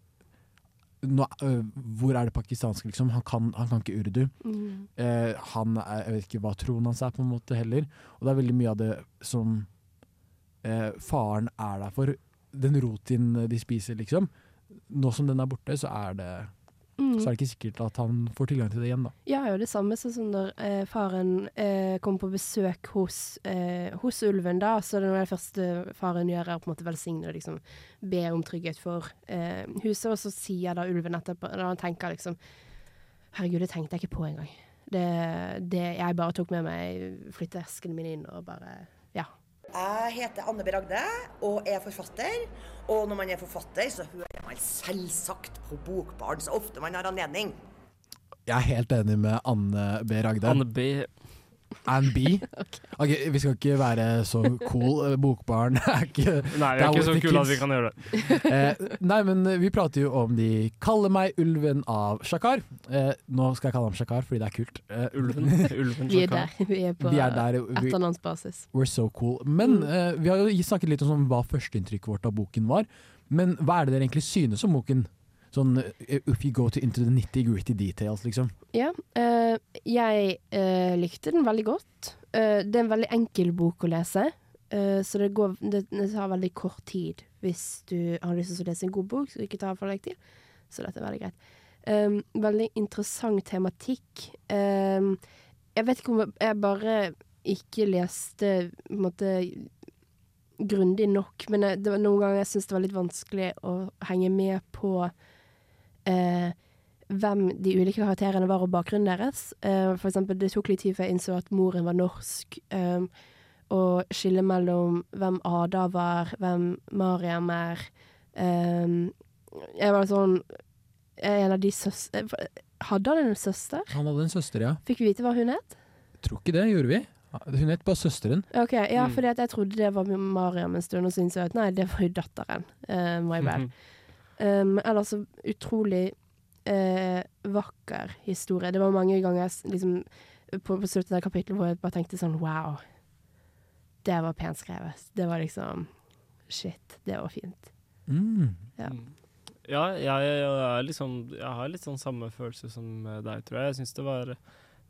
nå, eh, Hvor er det pakistanske, liksom? Han kan, han kan ikke urdu. Mm. Eh, han er, jeg vet ikke hva troen hans er, på en måte, heller. Og det er veldig mye av det som eh, faren er der for. Den rotien de spiser, liksom. Nå som den er borte, så er det Mm. Så er det ikke sikkert at han får tilgang til det igjen, da. Ja, jo det samme sånn som når eh, faren eh, kommer på besøk hos, eh, hos ulven, da. Så det det første faren gjør, er å på en måte velsigne og liksom be om trygghet for eh, huset. Og så sier da ulven etterpå, når han tenker liksom Herregud, det tenkte jeg ikke på engang. Det, det Jeg bare tok med meg flytteeskene mine inn og bare. Jeg heter Anne B. Ragde og er forfatter. Og når man er forfatter, så hører man selvsagt på Bokbarn så ofte man har anledning. Jeg er helt enig med Anne B. Ragde. Anne B. Anne B. [LAUGHS] Okay, Vi skal ikke være så cool. Eh, Bokbarn er ikke Nei, vi er ikke så kule at vi kan gjøre det. [LAUGHS] eh, nei, men vi prater jo om de 'Kaller meg ulven' av Shakar. Eh, nå skal jeg kalle ham Shakar fordi det er kult. Eh, Ulven, ulven [LAUGHS] Vi er der. Vi er på Vi er der, vi- etternavnsbasis. We're so cool. Men eh, vi har jo snakket litt om sånn, hva førsteinntrykket vårt av boken var. Men hva er det dere egentlig synes om boken? Sånn eh, if you go to into the nitty gritty details, liksom. Ja, eh, jeg eh, likte den veldig godt. Uh, det er en veldig enkel bok å lese, uh, så det, går, det, det tar veldig kort tid hvis du har lyst til å lese en god bok, så ikke tar for deg tid. Så dette er veldig greit. Um, veldig interessant tematikk. Um, jeg vet ikke om jeg- bare ikke leste på en måte grundig nok, men det var noen ganger jeg syntes det var litt vanskelig å henge med på eh, hvem de ulike karakterene var og bakgrunnen deres. Eh, for eksempel, det tok litt tid før jeg innså at moren var norsk. Eh, og skille mellom hvem Ada var, hvem Mariam er. Um, jeg var sånn En av de søs... eh, Hadde han en søster? Han hadde en søster, ja. Fikk vi vite hva hun het? Tror ikke det, gjorde vi? Hun het bare søsteren. Ok, Ja, Mm. fordi at jeg trodde det var Mariam en stund, og så innså jeg at nei, det var jo datteren. Uh, my bad. Um, ellers så utrolig uh, vakker historie. Det var mange ganger liksom, på, på slutten av kapittelet hvor jeg bare tenkte sånn wow. Det var pent skrevet. Det var liksom Shit, det var fint. Mm. Ja. Ja, jeg, jeg, er liksom, jeg har litt sånn samme følelse som eh, deg, tror jeg. Jeg syns det var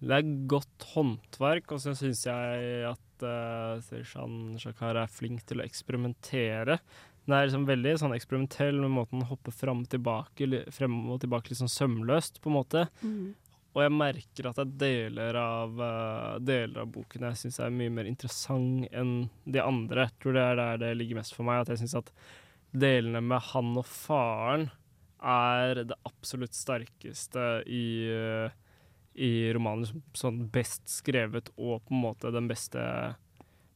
Det er godt håndverk, og så syns jeg at uh, Sershan Shakar er flink til å eksperimentere. Den er liksom veldig sånn eksperimentell med måten han hopper fram og tilbake, frem og tilbake litt sånn sømløst, på en måte. Mm. Og jeg merker at det er deler av, eh, deler av boken jeg syns er mye mer interessant enn de andre. Jeg tror det er der det ligger mest for meg. At jeg syns at delene med han og faren er det absolutt sterkeste i, eh, i romanen. som- Sånn best skrevet og på en måte den beste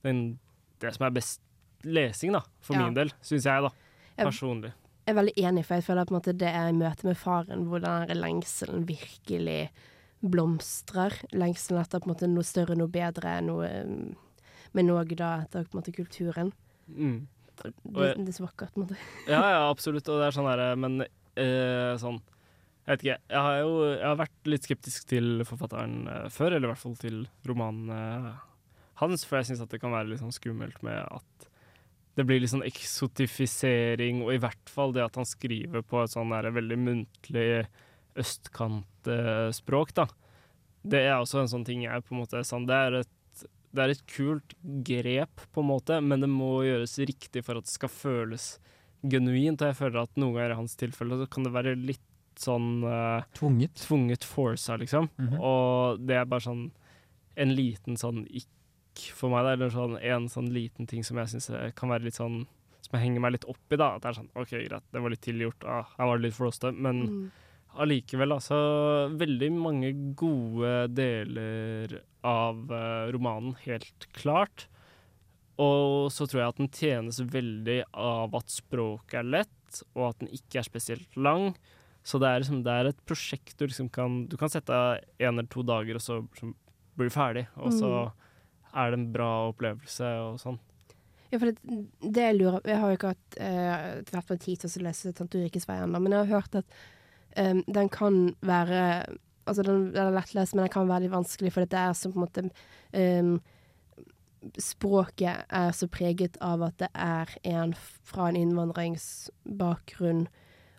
den, Det som er best lesing, da, for Ja. min del, syns jeg, da. Personlig. Jeg er veldig enig, for jeg føler måte det er i møte med faren hvor den lengselen virkelig blomstrer. Lengselen etter på en måte noe større, noe bedre, noe um, Men òg da etter på en måte kulturen. Mm. Det, det er så vakkert, på en måte. [LAUGHS] Ja, ja, absolutt. Og det er sånn derre Men øh, sånn Jeg vet ikke. Jeg har jo jeg har vært litt skeptisk til forfatteren eh, før, eller i hvert fall til romanen eh, hans, for jeg syns at det kan være litt sånn skummelt med at det blir litt sånn eksotifisering, og i hvert fall det at han skriver på et sånn der veldig muntlig østkantspråk, da. Det er også en sånn ting jeg på en måte sånn, det, er et, det er et kult grep, på en måte, men det må gjøres riktig for at det skal føles genuint. Og jeg føler at noen ganger i hans tilfelle så kan det være litt sånn uh, Tvunget. Tvunget forsa, liksom. Mhm. Og det er bare sånn en liten sånn for meg, Det er sånn en sånn liten ting som jeg syns kan være litt sånn Som jeg henger meg litt opp i, da. At det er sånn OK, greit, det var litt tilgjort, ah, her var det litt flåste, men Mm. allikevel, altså Veldig mange gode deler av eh, romanen, helt klart. Og så tror jeg at den tjenes veldig av at språket er lett, og at den ikke er spesielt lang. Så det er, liksom, det er et prosjekt du liksom kan Du kan sette av en eller to dager, og så blir du ferdig. Og så er det en bra opplevelse og sånn. Ja, for det, det jeg lurer Jeg har jo ikke hatt uh, vært på tid til å lese 'Tante Ulrikkes vei' ennå, men jeg har hørt at um, den kan være Altså, den, den er lettlest, men den kan være litt vanskelig, for det er som på en måte um, Språket er så preget av at det er en fra en innvandringsbakgrunn,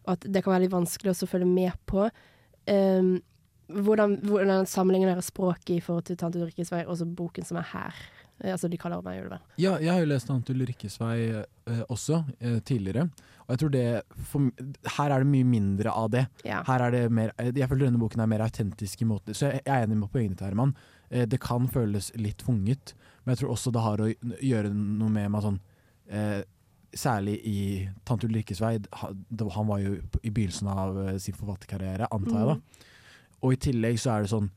og at det kan være litt vanskelig å følge med på. Em, hvordan, hvordan sammenligner dere språket i forhold til 'Tante Ulrikkes vei' og så boken som er her? Eh, Altså, de kaller meg vel. Ja, jeg har jo lest Tante Ulrikkes vei eh, også, eh, tidligere. Og jeg tror det for, Her er det mye mindre av det. Ja. Her er det mer eh, Jeg føler denne boken er mer autentisk i måten Så jeg, jeg er enig med poengene til Herman. Eh, det kan føles litt tvunget, men jeg tror også det har å gjøre noe med meg sånn eh, Særlig i Tante Ulrikkes vei. Han var jo i begynnelsen av sin forfatterkarriere, antar jeg da. Og i tillegg så er det sånn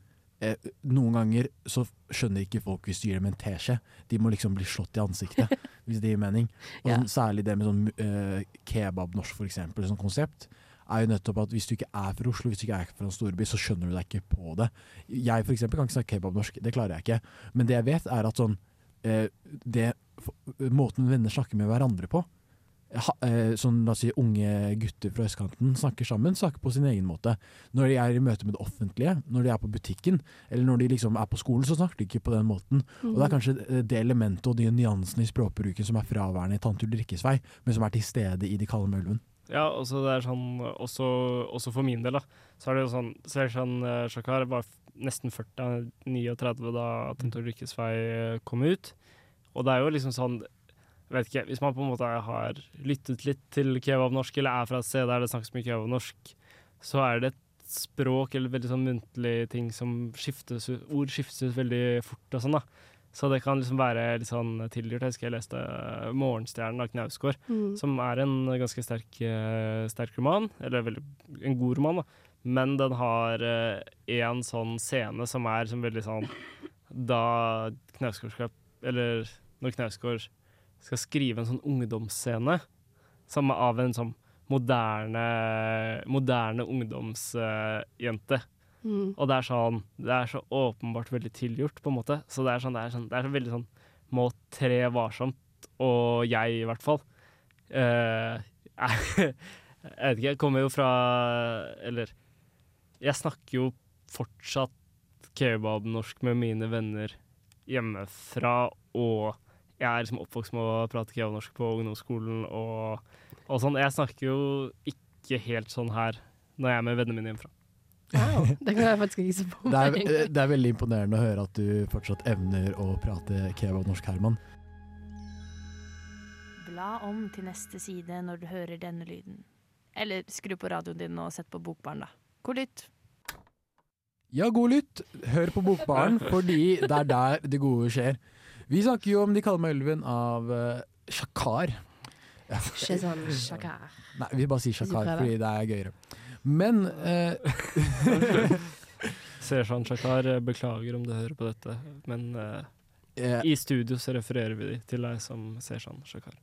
eh, Noen ganger så skjønner ikke folk hvis du gir dem en teskje. De må liksom bli slått i ansiktet, [LAUGHS] hvis det gir mening. Og sånn, særlig det med sånn eh, kebabnorsk, for eksempel, sånn konsept, er jo nettopp at hvis du ikke er fra Oslo, hvis du ikke er fra en storby, så skjønner du deg ikke på det. Jeg for eksempel kan ikke snakke kebabnorsk, det klarer jeg ikke. Men det jeg vet, er at sånn eh, det, Måten venner snakker med hverandre på ha, eh, sånn, la oss si, Unge gutter fra østkanten snakker sammen, snakker på sin egen måte. Når de er i møte med det offentlige, når de er på butikken, eller når de liksom er på skolen, så snakker de ikke på den måten. Og Det er kanskje eh, det elementet og de nyansene i språkbruken som er fraværende i Tante Ulrikkes vei, men som er til stede i De kalde med ulven. Ja, også det er sånn Også, også for min del, da. Så er det jo sånn Sershan uh, Shakar var nesten 40, er 39 da Tante Ulrikkes vei eh, kom ut. Og det er jo liksom sånn vet ikke, Hvis man på en måte har lyttet litt til kebabnorsk, eller er fra et sted der det snakkes mye kebabnorsk, så er det et språk eller veldig sånn muntlig ting som skiftes ut, ord skiftes ut veldig fort og sånn, da. Så det kan liksom være litt sånn tilgjort. Jeg husker jeg leste eh, 'Morgenstjernen' av Knausgård, Mm. som er en ganske sterk, eh, sterk roman. Eller veldig, en god roman, da. Men den har én sånn scene som er som veldig sånn Da Knausgård skal Eller når Knausgård skal skrive en sånn ungdomsscene som av en sånn moderne, moderne ungdomsjente. Mm. Og det er sånn Det er så åpenbart veldig tilgjort, på en måte. Så det er sånn Det er, sånn, det er så veldig sånn Må tre varsomt, og jeg i hvert fall. Eh, [LAUGHS] jeg vet ikke, jeg kommer jo fra Eller jeg snakker jo fortsatt kebabnorsk med mine venner hjemmefra, og jeg er liksom oppvokst med å prate kebabnorsk på ungdomsskolen og, og sånn. Jeg snakker jo ikke helt sånn her når jeg er med vennene mine hjemmefra. Wow, det kan jeg faktisk ikke se på Det er, det er veldig imponerende å høre at du fortsatt evner å prate kebabnorsk, Herman. Bla om til neste side når du hører denne lyden. Eller skru på radioen din og sett på Bokbarn, da. God lytt. Ja, god lytt. Hør på Bokbaren, fordi det er der det gode skjer. Vi snakker jo om De kaller meg ulven av uh, Shakar. Ikke sånn shakar. [LAUGHS] Nei, vi bare sier Shakar fordi det er gøyere. Men [LAUGHS] uh, Seshan Shakar, eh, beklager om du hører på dette, men uh, Eh. i studio så refererer vi til deg som Seshan Shakar.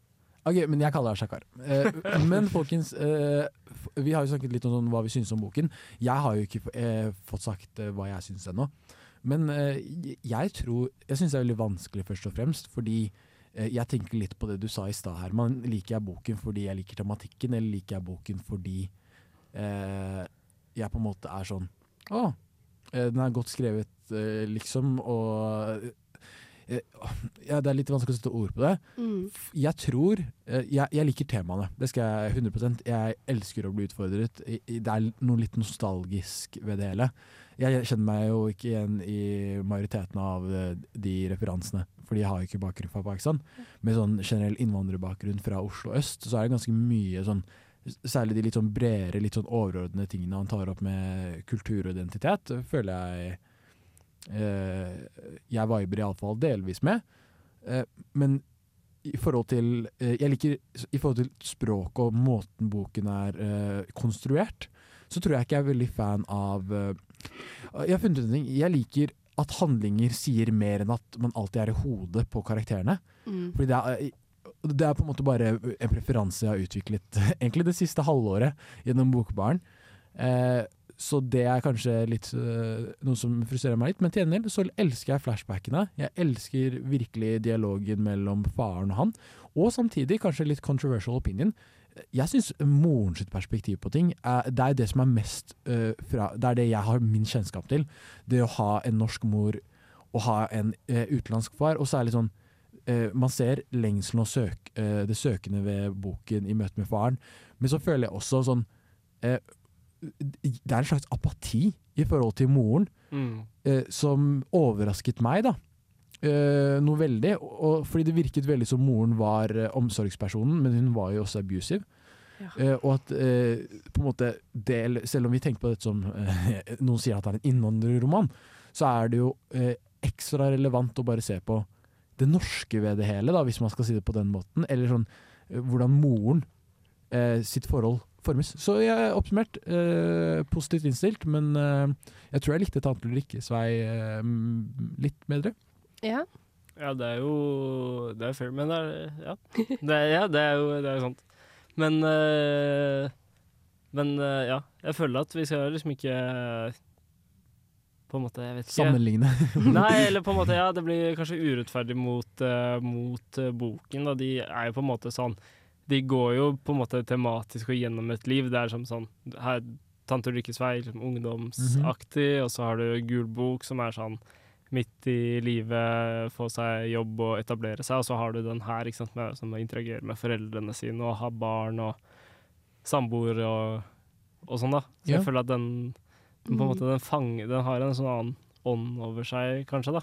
Ok, men jeg kaller deg Shakar. Uh, men folkens, uh, vi har jo snakket litt om sånn, hva vi syns om boken. Jeg har jo ikke eh, fått sagt eh, hva jeg syns ennå. Men eh, jeg tror Jeg syns det er veldig vanskelig, først og fremst, fordi eh, jeg tenker litt på det du sa i stad, Herman. Liker jeg boken fordi jeg liker tematikken, eller liker jeg boken fordi eh, jeg på en måte er sånn Å, eh, den er godt skrevet, eh, liksom, og ja, Det er litt vanskelig å sette ord på det. Mm. Jeg tror eh, jeg, jeg liker temaene. Det skal jeg 100% Jeg elsker å bli utfordret. Det er noe litt nostalgisk ved det hele. Jeg kjenner meg jo ikke igjen i majoriteten av eh, de referansene, fordi jeg har jo ikke bakgrunn fra Pakistan. Med sånn generell innvandrerbakgrunn fra Oslo øst, så er det ganske mye sånn Særlig de litt sånn bredere, litt sånn overordnede tingene han tar opp med kultur og identitet, føler jeg eh, jeg viber iallfall delvis med. Eh, men i forhold til eh, Jeg liker i forhold til språket og måten boken er eh, konstruert, så tror jeg ikke jeg er veldig fan av eh, Jeg har funnet ut en ting. Jeg liker at handlinger sier mer enn at man alltid er i hodet på karakterene. Mm. Fordi det er, det er på en måte bare en preferanse jeg har utviklet [LAUGHS] egentlig det siste halvåret gjennom Bokbaren. Eh, så det er kanskje litt eh, noe som frustrerer meg litt. Men til gjengjeld så elsker jeg flashbackene. Jeg elsker virkelig dialogen mellom faren og han. Og samtidig, kanskje litt controversial opinion, jeg syns moren sitt perspektiv på ting er, det er det som er mest eh, fra Det er det jeg har min kjennskap til. Det å ha en norsk mor og ha en eh, utenlandsk far. Og så er det litt sånn Man ser lengselen og søk, det søkende ved boken i møte med faren, men så føler jeg også sånn Det er en slags apati i forhold til moren Mm. eh, som overrasket meg, da. Eh, noe veldig. Og, og, fordi det virket veldig som moren var eh, omsorgspersonen, men hun var jo også abusive. Eh, og at eh, på en måte del, Selv om vi tenker på dette som eh, [LAUGHS] noen sier at det er en innvandrerroman, så er det jo eh, ekstra relevant å bare se på det norske ved det hele, da, hvis man skal si det på den måten. Eller sånn hvordan moren eh, sitt forhold formes. Så jeg er oppsummert eh, positivt innstilt, men eh, jeg tror jeg likte Tante Ulrikkes vei eh, litt bedre. Ja. Ja, det er jo Det er fair, men det er Ja, det er, ja, det er jo det er sant. Men eh, Men eh, ja, jeg føler at vi skal liksom ikke På en måte, jeg vet ikke Sammenligne. [LAUGHS] Nei, eller på en måte, ja, det blir kanskje urettferdig mot, eh, mot boken. Da. De er jo på en måte sånn De går jo på en måte tematisk og gjennom et liv. Det er som sånn her, Tante Ulrikkes vei, liksom ungdomsaktig, og så har du Gul bok, som er sånn midt i livet, få seg jobb og etablere seg, og så har du den her, ikke sant, med, som interagerer med foreldrene sine og har barn og samboer og, og sånn, da. Så Ja. jeg føler at den, den på en måte den fanger Den har en sånn annen ånd over seg, kanskje, da.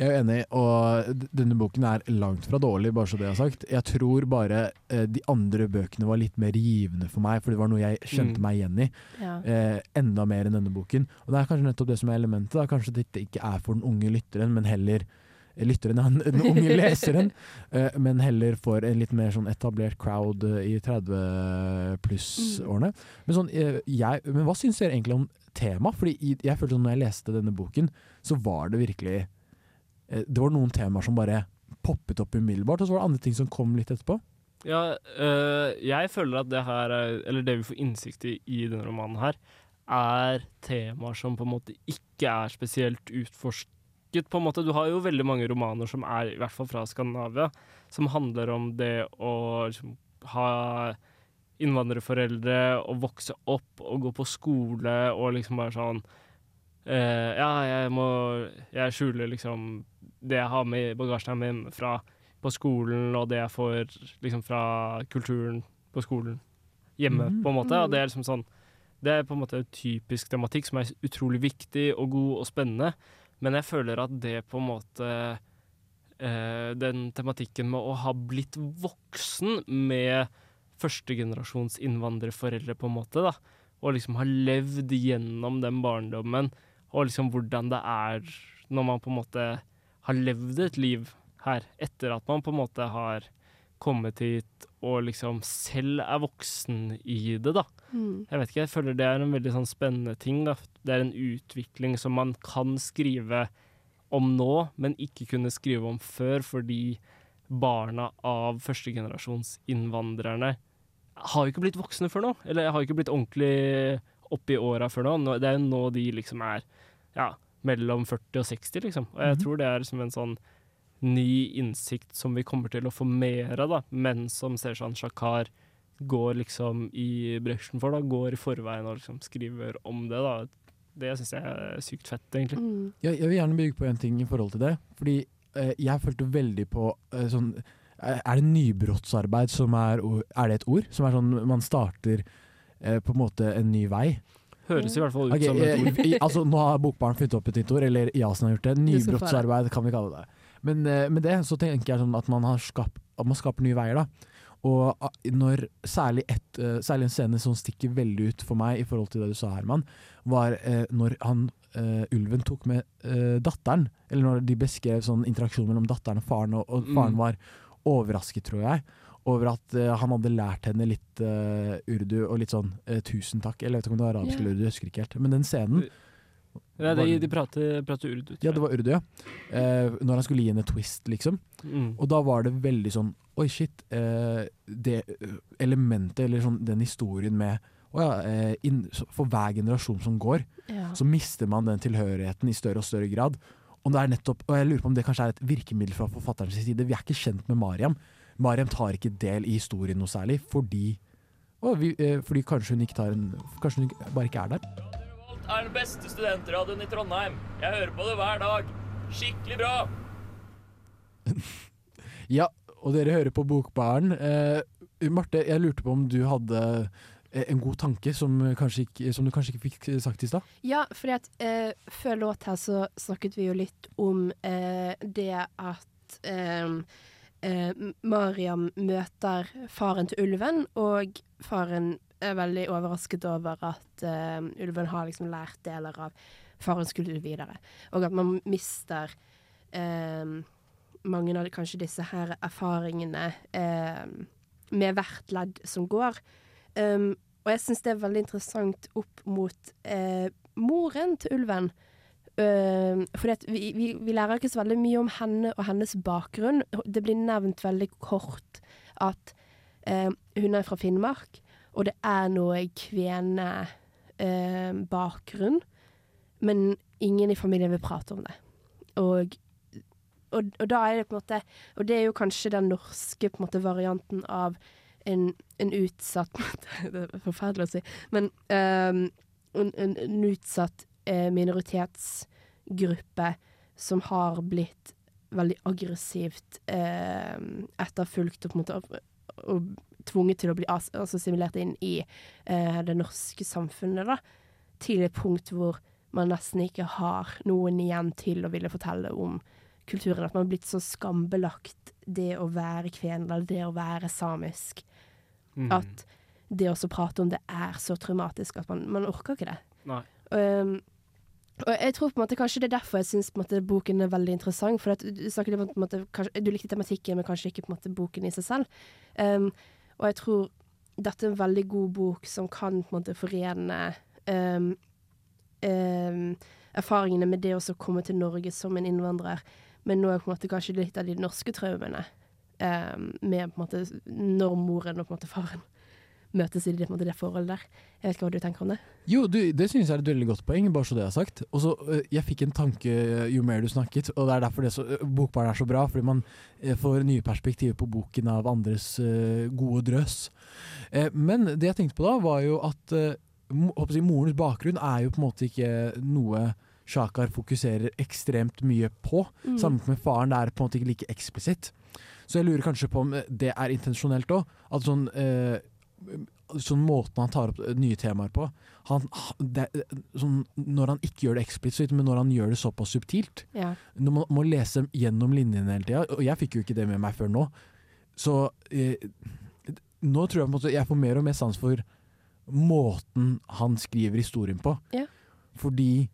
Jeg er enig, og denne boken er langt fra dårlig, bare så det er sagt. Jeg tror bare eh, de andre bøkene var litt mer givende for meg, for det var noe jeg kjente Mm. meg igjen i. Ja. Eh, enda mer enn denne boken. Og det er kanskje nettopp det som er elementet. Da. Kanskje dette ikke er for den unge lytteren, men heller lytteren, ja, [LAUGHS] den unge [LAUGHS] leseren, eh, men heller for en litt mer sånn etablert crowd eh, i 30 pluss-årene. Men, sånn, eh, jeg- men hva syns dere egentlig om tema? Fordi jeg følte sånn når jeg leste denne boken, så var det virkelig eh, Det var noen temaer som bare poppet opp umiddelbart, og så var det andre ting som kom litt etterpå. Ja, øh, jeg føler at det her, er, eller det vi får innsikt i i denne romanen her, er temaer som på en måte ikke er spesielt utforsket. på en måte. Du har jo veldig mange romaner som er, i hvert fall fra Skandinavia, som handler om det å liksom, ha innvandrerforeldre og vokse opp og gå på skole og liksom bare sånn eh, Ja, jeg må Jeg skjuler liksom det jeg har med i bagasjen min hjemmefra på skolen, og det jeg får liksom fra kulturen på skolen hjemme, mm. på en måte. Og det er liksom sånn Det er på en måte en typisk tematikk som er utrolig viktig og god og spennende, men jeg føler at det på en måte uh, Den tematikken med å ha blitt voksen med førstegenerasjons innvandrerforeldre, på en måte, da, og liksom ha levd gjennom den barndommen, og liksom hvordan det er når man på en måte har levd et liv her, etter at man på en måte har kommet hit og liksom selv er voksen i det, da. Mm. Jeg vet ikke, jeg føler det er en veldig sånn spennende ting, da. Det er en utvikling som man kan skrive om nå, men ikke kunne skrive om før, fordi barna av førstegenerasjons innvandrerne har jo ikke blitt voksne før nå. Eller har jo ikke blitt ordentlig opp i åra før nå. Nå- Det er jo nå de liksom er ja, mellom 40 og 60, liksom. Og jeg Mhm. tror det er liksom en sånn ny innsikt som vi kommer til å få mer av, da. Men som Seshan Shakar går liksom i bresjen for, da. Går i forveien og liksom skriver om det, da. Det syns jeg er sykt fett, egentlig. Jeg, jeg vil gjerne bygge på en ting i forhold til det. Fordi eh, jeg følte veldig på eh, sånn Er det nybrottsarbeid som er Er det et ord? Som er sånn man starter eh, på en måte en ny vei? Høres i hvert fall ut okay, som et ord. eh, i- altså, nå har Bokbarn funnet opp et nytt ord, eller Jasen har gjort det. Nybrottsarbeid kan vi kalle det. Men uh, med det så tenker jeg sånn at man, har skap, at man skaper nye veier. da. Og når særlig, et, uh, særlig en scene som stikker veldig ut for meg i forhold til det du sa, Herman, var uh, når han, eh, ulven tok med eh, datteren. Eller når de beskrev sånn interaksjon mellom datteren og faren, og, og faren Mm. var overrasket, tror jeg, over at uh, han hadde lært henne litt uh, urdu og litt sånn uh, 'tusen takk'. Eller jeg vet ikke om det var arabisk eller urdu, jeg husker ikke helt. Men den scenen Nei, de, de prater, prater urdu. ja, det var urdu, ja. Eh, når han skulle gi henne twist, liksom. Mm. Og da var det veldig sånn Oi, shit. Eh, det elementet, eller sånn den historien med å ja, inn, For hver generasjon som går, Ja. så mister man den tilhørigheten i større og større grad. Og, det er nettopp, og jeg lurer på om det kanskje er et virkemiddel fra forfatterens side. Vi er ikke kjent med Mariam. Mariam tar ikke del i historien noe særlig, fordi vi, eh, fordi kanskje hun ikke tar en Kanskje hun bare ikke er der. er den beste studentradioen i Trondheim. Jeg hører på det hver dag. Skikkelig bra. [LAUGHS] Ja, og dere hører på Bokbaren. Eh, Marte, jeg lurte på om du hadde eh, en god tanke som, ikke, som du kanskje ikke fikk sagt i stad? Ja, fordi at eh, før låt her så snakket vi jo litt om eh, det at eh, eh, Mariam møter faren til ulven, og faren er veldig overrasket over at eh, ulven har liksom lært deler av farens kultur videre. Og at man mister eh, mange av kanskje disse her erfaringene eh, med hvert ledd som går. Um, og jeg syns det er veldig interessant opp mot eh, moren til ulven. Uh, fordi at vi, vi, vi lærer ikke så veldig mye om henne og hennes bakgrunn. Det blir nevnt veldig kort at uh, hun er fra Finnmark, og det er noe kvenebakgrunn. men ingen i familien vil prate om det. Og, og, og da er det på en måte Og det er jo kanskje den norske måte, varianten av en, en utsatt [LAUGHS] Det er forferdelig å si, men en, en, en utsatt eh, minoritetsgruppe som har blitt veldig aggressivt eh, etterfulgt og på en måte og, og tvunget til å bli altså assimilert inn i eh, det norske samfunnet, da. Til et punkt hvor man nesten ikke har noen igjen til å ville fortelle om kulturen. At man har blitt så skambelagt det å være kven, eller det å være samisk. Mm. At det å prate om det er så traumatisk at man, man orker ikke det. Nei. Um, Og jeg tror på en måte kanskje det er derfor jeg syns boken er veldig interessant. For du, på en måte, kanskje, du likte tematikken, men kanskje ikke på en måte boken i seg selv. Um, og jeg tror dette er en veldig god bok som kan på en måte forene um, um, erfaringene med det å komme til Norge som en innvandrer, men nå er på en måte kanskje litt av de norske traumene um, med på en måte når moren og på en måte faren møtes i det, måte, det forholdet der. Jeg vet ikke hva du tenker om det? Jo, du, det synes jeg er et veldig godt poeng, bare så det er sagt. Og så, øh, Jeg fikk en tanke øh, jo mer du snakket, og det er derfor det så, øh, Bokbarn er så bra. Fordi man får nye perspektiver på boken av andres gode drøs. Eh, men det jeg tenkte på da, var jo at morens bakgrunn er jo på en måte ikke noe Shakar fokuserer ekstremt mye på. Mm. Sammenlignet med faren, det er på en måte ikke like eksplisitt. Så jeg lurer kanskje på om det er intensjonelt òg. At sånn sånn måten han tar opp nye temaer på han, det, sånn, Når han ikke gjør det eksplisitt, men når han gjør det såpass subtilt Ja. Når man må lese gjennom linjene hele tida, og jeg fikk jo ikke det med meg før nå, så eh, Nå tror jeg på en måte jeg får mer og mer sans for måten han skriver historien på. Ja. Fordi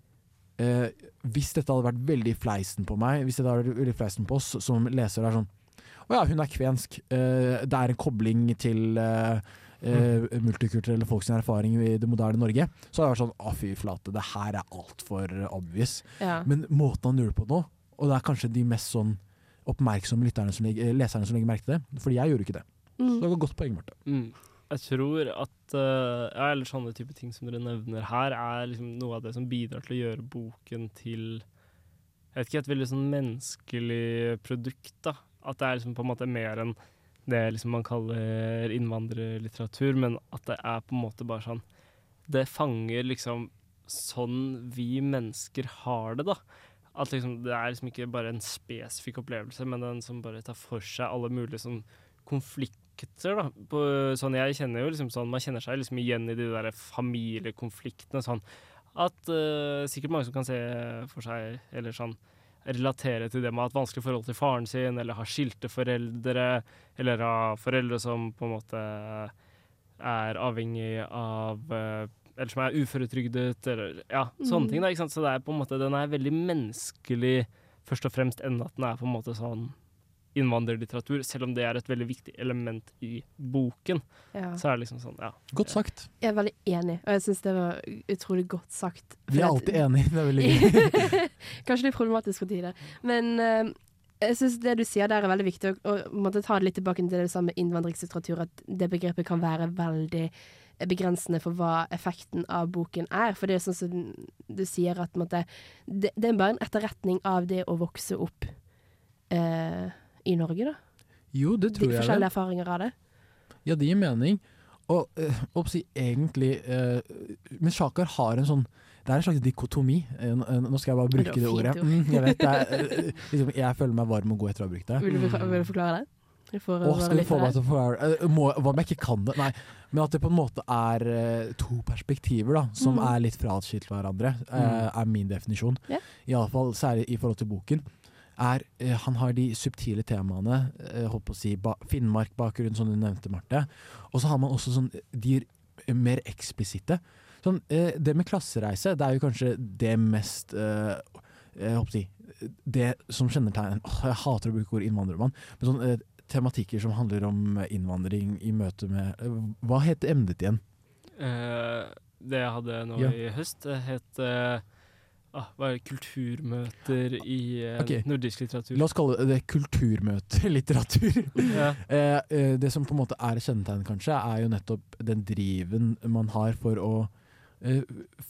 eh, hvis dette hadde vært veldig fleisen på meg, hvis dette hadde vært veldig fleisen på oss som leser, det er sånn Å ja, hun er kvensk. Eh, det er en kobling til eh, eh, multikulturelle folk sin erfaring i det moderne Norge. Så hadde jeg vært sånn Å, fy flate, det her er altfor obvious. Ja. Men måten han gjør det på nå, og det er kanskje de mest sånn oppmerksomme lytterne som legger, leserne som legger merke til det, fordi jeg gjorde ikke det. Mm. Så det var godt poeng, Marte. Mm. Jeg tror at uh, ja, eller sånne type ting som dere nevner her, er liksom noe av det som bidrar til å gjøre boken til jeg vet ikke, et veldig sånn menneskelig produkt. da. At det er liksom på en måte mer enn det liksom man kaller innvandrerlitteratur, men at det er på en måte bare sånn Det fanger liksom sånn vi mennesker har det, da. At liksom, det er liksom ikke bare en spesifikk opplevelse, men den som bare tar for seg alle mulige sånn konflikter, da. På, sånn, jeg kjenner jo liksom sånn, Man kjenner seg liksom igjen i de der familiekonfliktene. Sånn at uh, sikkert mange som kan se for seg, eller sånn relatere til det med å ha et vanskelig forhold til faren sin, eller ha skilte foreldre, eller ha foreldre som på en måte er avhengig av eh, Eller som er uføretrygdet, eller ja, sånne mm. ting. da, ikke sant? Så det er på en måte, den er veldig menneskelig, først og fremst, enn at den er på en måte sånn innvandrerlitteratur, selv om det er et veldig viktig element i boken. Ja. Så er det liksom sånn, ja. Godt sagt. Jeg er veldig enig, og jeg syns det var utrolig godt sagt. Vi er alltid enige, det er veldig gøy. [LAUGHS] Kanskje litt problematisk for tider. Men uh, jeg syns det du sier der er veldig viktig, og, og ta det litt tilbake til det samme innvandringslitteratur, at det begrepet kan være veldig begrensende for hva effekten av boken er. For det er sånn som du sier, at måtte, det, det er bare en etterretning av det å vokse opp eh, i Norge, da. Jo, det tror De jeg vel. forskjellige erfaringer av det. Ja, det gir mening. Og øh, oppsi, egentlig øh, Men Shakar har en sånn Det er en slags dikotomi. Eh, eh, nå skal jeg bare bruke det, fint ordet. Mm, jeg vet det. [LAUGHS] eh, liksom, jeg føler meg varm og god etter å ha brukt det. Vil du, vil du forklare det? For Åh, skal du få meg til å forklare det? må, Hva om jeg ikke kan det? Nei. Men at det på en måte er eh, to perspektiver da, som Mm. er litt fraskilt hverandre, eh, er min definisjon. Yeah. Iallfall særlig i forhold til boken. Er, eh, han har de subtile temaene, eh, holdt på å si ba Finnmark-bakgrunn, som du nevnte, Marte. Og så har man også sånn de mer eksplisitte. Sånn, eh, det med klassereise, det er jo kanskje det mest eh, jeg håper å si, Det som kjennetegner Åh, Jeg hater å bruke ordet innvandrermann, men sånn eh, tematikker som handler om innvandring i møte med eh, Hva heter emnet igjen? Det jeg hadde nå Ja. i høst, det het ah, hva er det, kulturmøter i eh, okay. nordisk litteratur. La oss kalle det kulturmøtelitteratur. [LAUGHS] Ja. [LAUGHS] eh, eh, det som på en måte er kjennetegnet, kanskje, er jo nettopp den driven man har for å eh,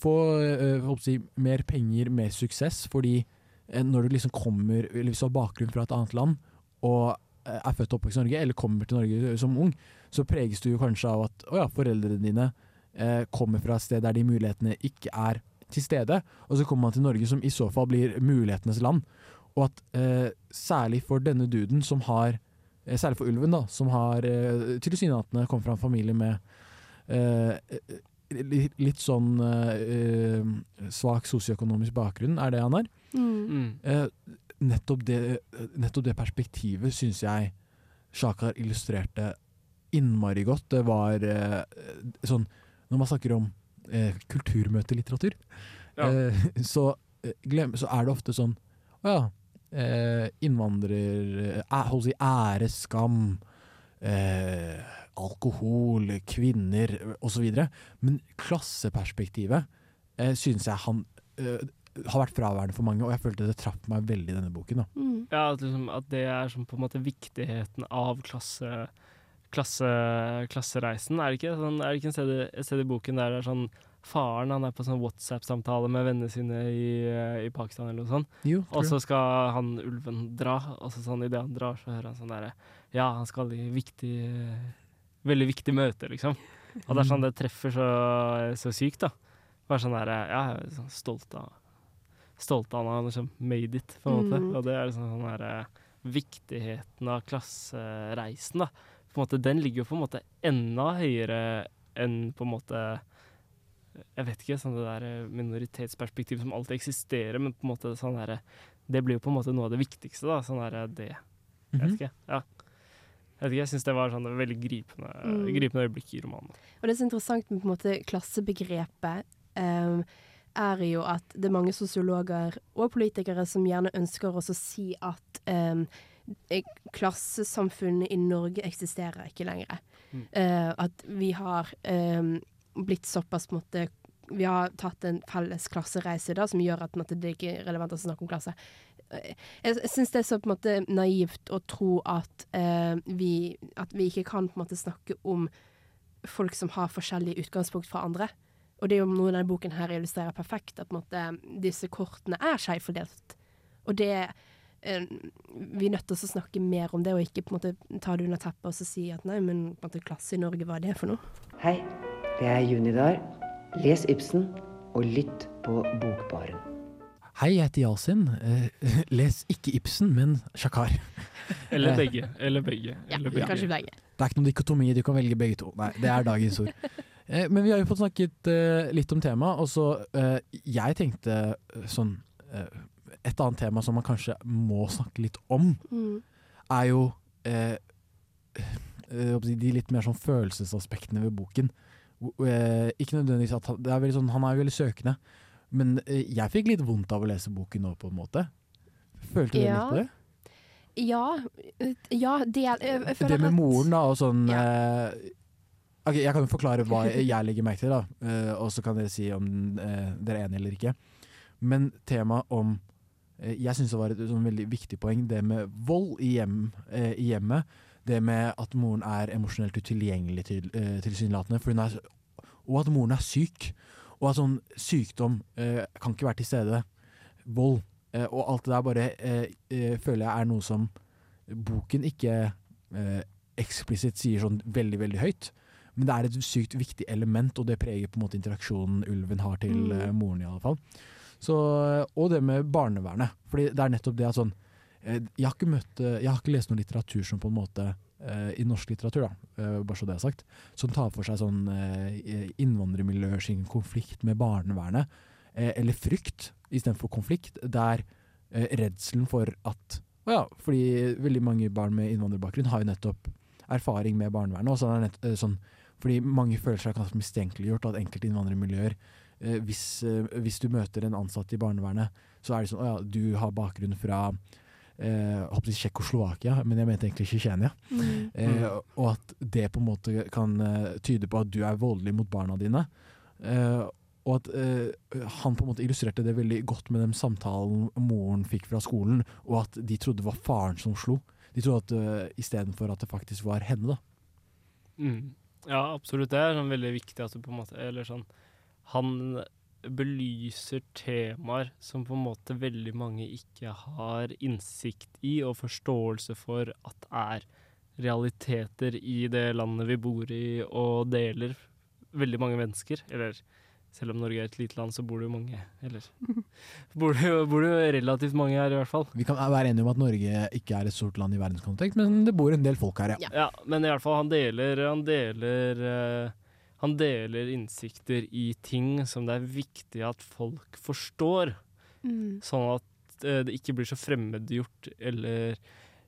få eh, si, mer penger, mer suksess. Fordi eh, når du liksom kommer, eller hvis du har bakgrunn fra et annet land, og er født og oppvokst i Norge, eller kommer til Norge som ung, så preges du jo kanskje av at å ja, foreldrene dine kommer fra et sted der de mulighetene ikke er til stede, og så kommer man til Norge som i så fall blir mulighetenes land. Og at eh, særlig for denne duden som har eh, Særlig for ulven, da, som har eh, tilsynelatende kommet fra en familie med eh, li- litt sånn eh, svak sosioøkonomisk bakgrunn, er det han har. Mm. Eh, nettopp, det, nettopp det perspektivet syns jeg Shakar illustrerte innmari godt. Det var eh, sånn Når man snakker om eh, kulturmøtelitteratur, Ja. eh, så eh, så er det ofte sånn Å ja, eh, innvandrer eh, Hold si ære, skam, eh, alkohol, kvinner osv. Men klasseperspektivet eh, synes jeg han eh, har vært fraværende for mange, og jeg følte det traff meg veldig i denne boken. da. Ja, at, liksom, at det er sånn på en måte viktigheten av klasse, klasse, klassereisen. Er det ikke, sånn, er det ikke en sted, et sted i boken der det er sånn faren han er på sånn WhatsApp-samtale med vennene sine i, i Pakistan eller noe sånt. Jo, og så skal han ulven dra, og så sånn idet han drar, så hører han sånn derre Ja, han skal i viktig Veldig viktig møte, liksom. Og det er sånn det treffer så, så sykt, da. Bare sånn derre Ja, jeg er sånn stolt av Stolt av han har liksom made it, på en måte. Mm. Og det er liksom sånn derre Viktigheten av klassereisen, da. På en måte, den ligger jo på en måte enda høyere enn på en måte jeg vet ikke, sånn det der minoritetsperspektivet som alltid eksisterer, men på en måte sånn der, det blir jo på en måte noe av det viktigste, da. Sånn der, det Jeg vet Mhm. ikke. Ja. Jeg vet ikke, jeg syns det var sånn et veldig gripende, Mm. gripende øyeblikk i romanen. Og det som er interessant med på en måte klassebegrepet, um, er jo at det er mange sosiologer og politikere som gjerne ønsker oss å si at eh, klassesamfunnet i Norge eksisterer ikke lenger. Mm. Uh, at vi har um, blitt såpass på en måte Vi har tatt en felles klassereise da, som gjør at måte, det ikke er relevant å snakke om klasse. Eh, Jeg, jeg syns det er så på en måte naivt å tro at, uh, vi, at vi ikke kan på en måte snakke om folk som har forskjellige utgangspunkt fra andre. Og det er jo noe denne boken her illustrerer perfekt, at måte, disse kortene er skjevfordelt. Og det eh, Vi er nødt til å snakke mer om det, og ikke på en måte ta det under teppet og så si at nei, men på en måte klasse i Norge, hva er det for noe? Hei, det er Junidar. Les Ibsen og lytt på Bokbaren. Hei, jeg heter Yasin. Eh, [LAUGHS] les ikke Ibsen, men Shakar. [LAUGHS] Eller Eh, begge. Eller begge. eller begge. kanskje begge. Det er ikke noen dikotomi, du kan velge begge to. Nei, det er dagens ord. Eh, Men vi har jo fått snakket eh, litt om temaet, og så eh, Jeg tenkte eh, sånn eh, Et annet tema som man kanskje må snakke litt om, Mm. er jo eh, eh, de litt mer sånn følelsesaspektene ved boken. Eh, ikke nødvendigvis at han, det er sånn, han er jo veldig søkende, men eh, jeg fikk litt vondt av å lese boken nå, på en måte. Følte du Ja. litt på det? Ja, ja det, jeg, føler Det med moren, da, og sånn eh, okay, Jeg kan jo forklare hva [LAUGHS] jeg legger merke til, da, eh, og så kan dere si om eh, dere er enige eller ikke. Men temaet om Jeg syns det var et sånn veldig viktig poeng, det med vold i, hjem, eh, i hjemmet. Det med at moren er emosjonelt utilgjengelig til, eh, tilsynelatende, er, og at moren er syk. Og at sånn sykdom eh, kan ikke være til stede. Vold. Eh, og alt det der bare eh, eh, føler jeg er noe som boken ikke eh, eksplisitt sier sånn veldig, veldig høyt. Men det er et sykt viktig element, og det preger på en måte interaksjonen ulven har til Mm. eh, moren, i alle fall. Så, og det med barnevernet. Fordi det er nettopp det at sånn eh, jeg, har ikke møtt, eh, jeg har ikke lest noen litteratur som på en måte eh, I norsk litteratur, da, eh, bare så det er sagt, som tar for seg sånn eh, innvandrermiljøer sin konflikt med barnevernet, eh, eller frykt istedenfor konflikt, der eh, redselen for at å ja, fordi veldig mange barn med innvandrerbakgrunn har jo nettopp erfaring med barnevernet. Og er nett, eh, sånn, fordi mange føler seg kanskje mistenkeliggjort at enkelte innvandrermiljøer. Eh, hvis, eh, hvis du møter en ansatt i barnevernet, så er det sånn å ja, du har bakgrunn fra eh, jeg håper si Tsjekkoslovakia, men jeg mente egentlig Tsjetsjenia. Mm. Eh, og at det på en måte kan eh, tyde på at du er voldelig mot barna dine. Eh, og at eh, han på en måte illustrerte det veldig godt med den samtalen moren fikk fra skolen, og at de trodde det var faren som slo. De trodde at uh, istedenfor at det faktisk var henne, da. Mm. Ja, absolutt. Det er sånn veldig viktig at du på en måte Eller sånn Han belyser temaer som på en måte veldig mange ikke har innsikt i og forståelse for at er realiteter i det landet vi bor i og deler veldig mange mennesker. Eller selv om Norge er et lite land, så bor det jo mange Eller [LAUGHS] bor det jo, bor det jo relativt mange her, i hvert fall. Vi kan være enige om at Norge ikke er et stort land i verdenskontekst, men det bor en del folk her, ja. Ja, men i hvert fall han deler Han deler eh, Han deler innsikter i ting som det er viktig at folk forstår. Mm. Sånn at eh, det ikke blir så fremmedgjort eller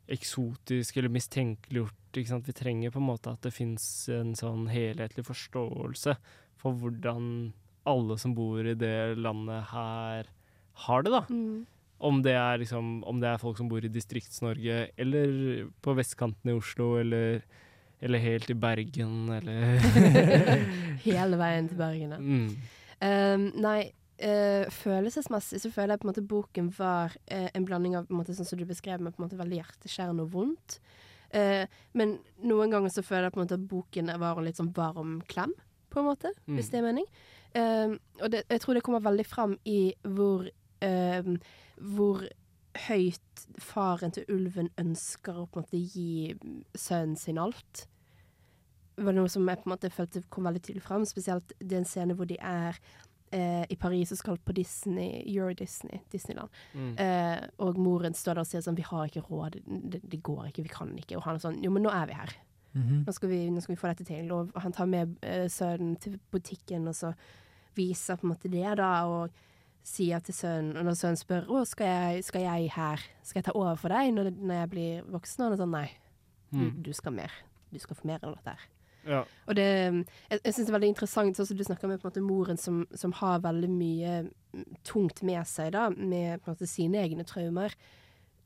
eksotisk eller mistenkeliggjort. Vi trenger på en måte at det fins en sånn helhetlig forståelse for hvordan alle som bor i det landet her, har det, da. Mm. Om det, er liksom, om det er folk som bor i Distrikts-Norge, eller på vestkanten i Oslo, eller, eller helt i Bergen, eller [LAUGHS] Hele veien til Bergen, ja. Mm. Um, nei, uh, følelsesmessig så føler jeg på en måte boken var uh, en blanding av på en måte, sånn som du beskrev med på en måte veldig hjerteskjærende og vondt. Uh, men noen ganger så føler jeg på en måte at boken var en litt sånn varm klem, på en måte, Mm. hvis det er mening. Um, og det, jeg tror det kommer veldig fram i hvor um, hvor høyt faren til ulven ønsker å på en måte gi sønnen sin alt. Det var noe som jeg på en måte følte kom veldig tydelig fram. Spesielt det er en scene hvor de er eh, i Paris og skal på Disney, Euro Disney, Disneyland. Mm. Eh, og moren står der og sier sånn 'Vi har ikke råd. Det, det går ikke. Vi kan ikke.' Og han er sånn 'Jo, men nå er vi her. Mhm. nå, skal vi, nå skal vi få dette til.' Og han tar med eh, sønnen til butikken, og så viser på en måte det, da, og sier til sønnen Og når sønnen spør 'Å, skal jeg, skal jeg her? Skal jeg ta over for deg når, når jeg blir voksen?' Og han er sånn 'Nei, du, Mm. du skal mer. Du skal få mer enn dette her'. Ja. Og det, jeg, jeg syns det er veldig interessant, sånn som du snakker med på en måte moren som, som har veldig mye mm, tungt med seg, da, med på en måte sine egne traumer.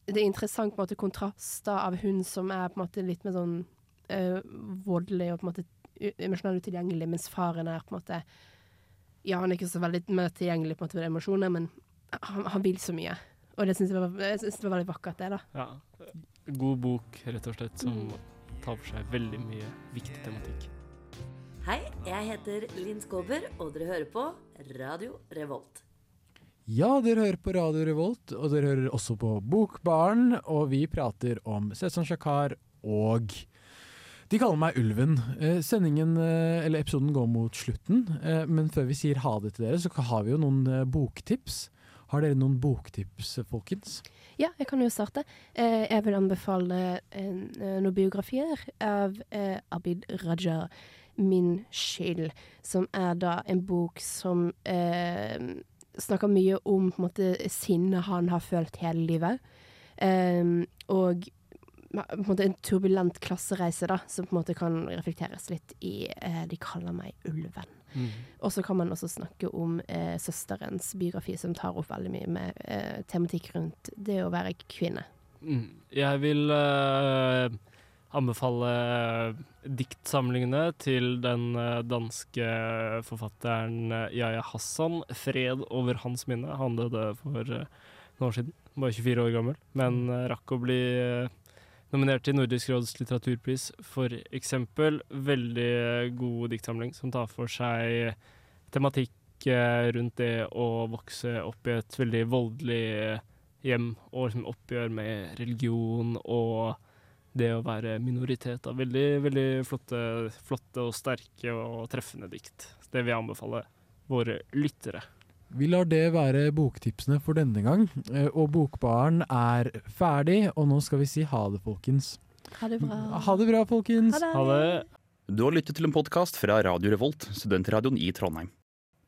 Det er interessant på en måte kontraster av hun som er på en måte litt mer sånn eh, voldelig og på en måte emosjonelt utilgjengelig, mens faren er på en måte Ja, han er ikke så veldig mer tilgjengelig på en måte med emosjoner, men han, han vil så mye. Og det syns jeg, jeg synes det var veldig vakkert, det, da. Ja. God bok, rett og slett, som tar for seg veldig mye viktig tematikk. Hei, jeg heter Linn Skåber, og dere hører på Radio Revolt. Ja, dere hører på Radio Revolt, og dere hører også på Bokbaren, og vi prater om Sesam Shakar og De kaller meg Ulven. Eh, sendingen, eh, eller episoden går mot slutten, eh, men før vi sier ha det til dere, så har vi jo noen boktips. Har dere noen boktips, folkens? Ja, jeg kan jo starte. Jeg vil anbefale noen biografier av Abid Raja, 'Min skyld', som er da en bok som snakker mye om på en måte sinne han har følt hele livet. Eh, og en måte en turbulent klassereise da, som på en måte kan reflekteres litt i eh, 'De kaller meg ulven'. Mm. Og så kan man også snakke om eh, søsterens biografi, som tar opp veldig mye med eh, tematikk rundt det å være kvinne. Mm. Jeg vil eh, anbefale diktsamlingene til den eh, danske forfatteren eh, Yahya Hassan. 'Fred over hans minne'. Han døde for eh, noen år siden, bare 24 år gammel, men eh, rakk å bli eh, nominert til Nordisk råds litteraturpris, for eksempel. Veldig god diktsamling som tar for seg tematikk eh, rundt det å vokse opp i et veldig voldelig hjem, og liksom oppgjør med religion og det å være minoritet. Da. Veldig, veldig flotte, flotte og sterke og treffende dikt. Det vil jeg anbefale våre lyttere. Vi lar det være boktipsene for denne gang, eh, og Bokbaren er ferdig, og nå skal vi si ha det, folkens. Ha det bra. Ha det bra, folkens. Ha det. Du har lyttet til en podkast fra Radio Revolt, studentradioen i Trondheim.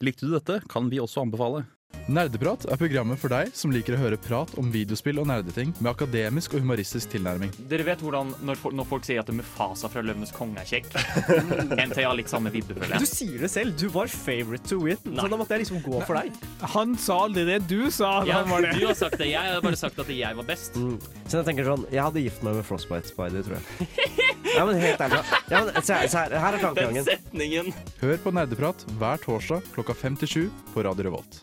Likte du dette, kan vi også anbefale. Nerdeprat er programmet for deg som liker å høre prat om videospill og nerdeting med akademisk og humoristisk tilnærming. Dere vet hvordan når, folk- når folk sier at Mufasa fra Løvenes konge er kjekk? [LAUGHS] NT har litt samme vibbe, føler Du sier det selv. Du var favorite to win, Nei. så da måtte jeg liksom gå for deg. Han sa aldri det du sa. Ja, han var det. du har sagt det. Jeg har bare sagt at jeg var best. Mm. Så jeg tenker sånn Jeg hadde gift meg med Frostbite Spider, tror jeg. Ja, men helt ærlig. Ja, men, se, se her, her er tankegangen. setningen. Hør på Nerdeprat hver torsdag klokka fem til sju på Radio Revolt.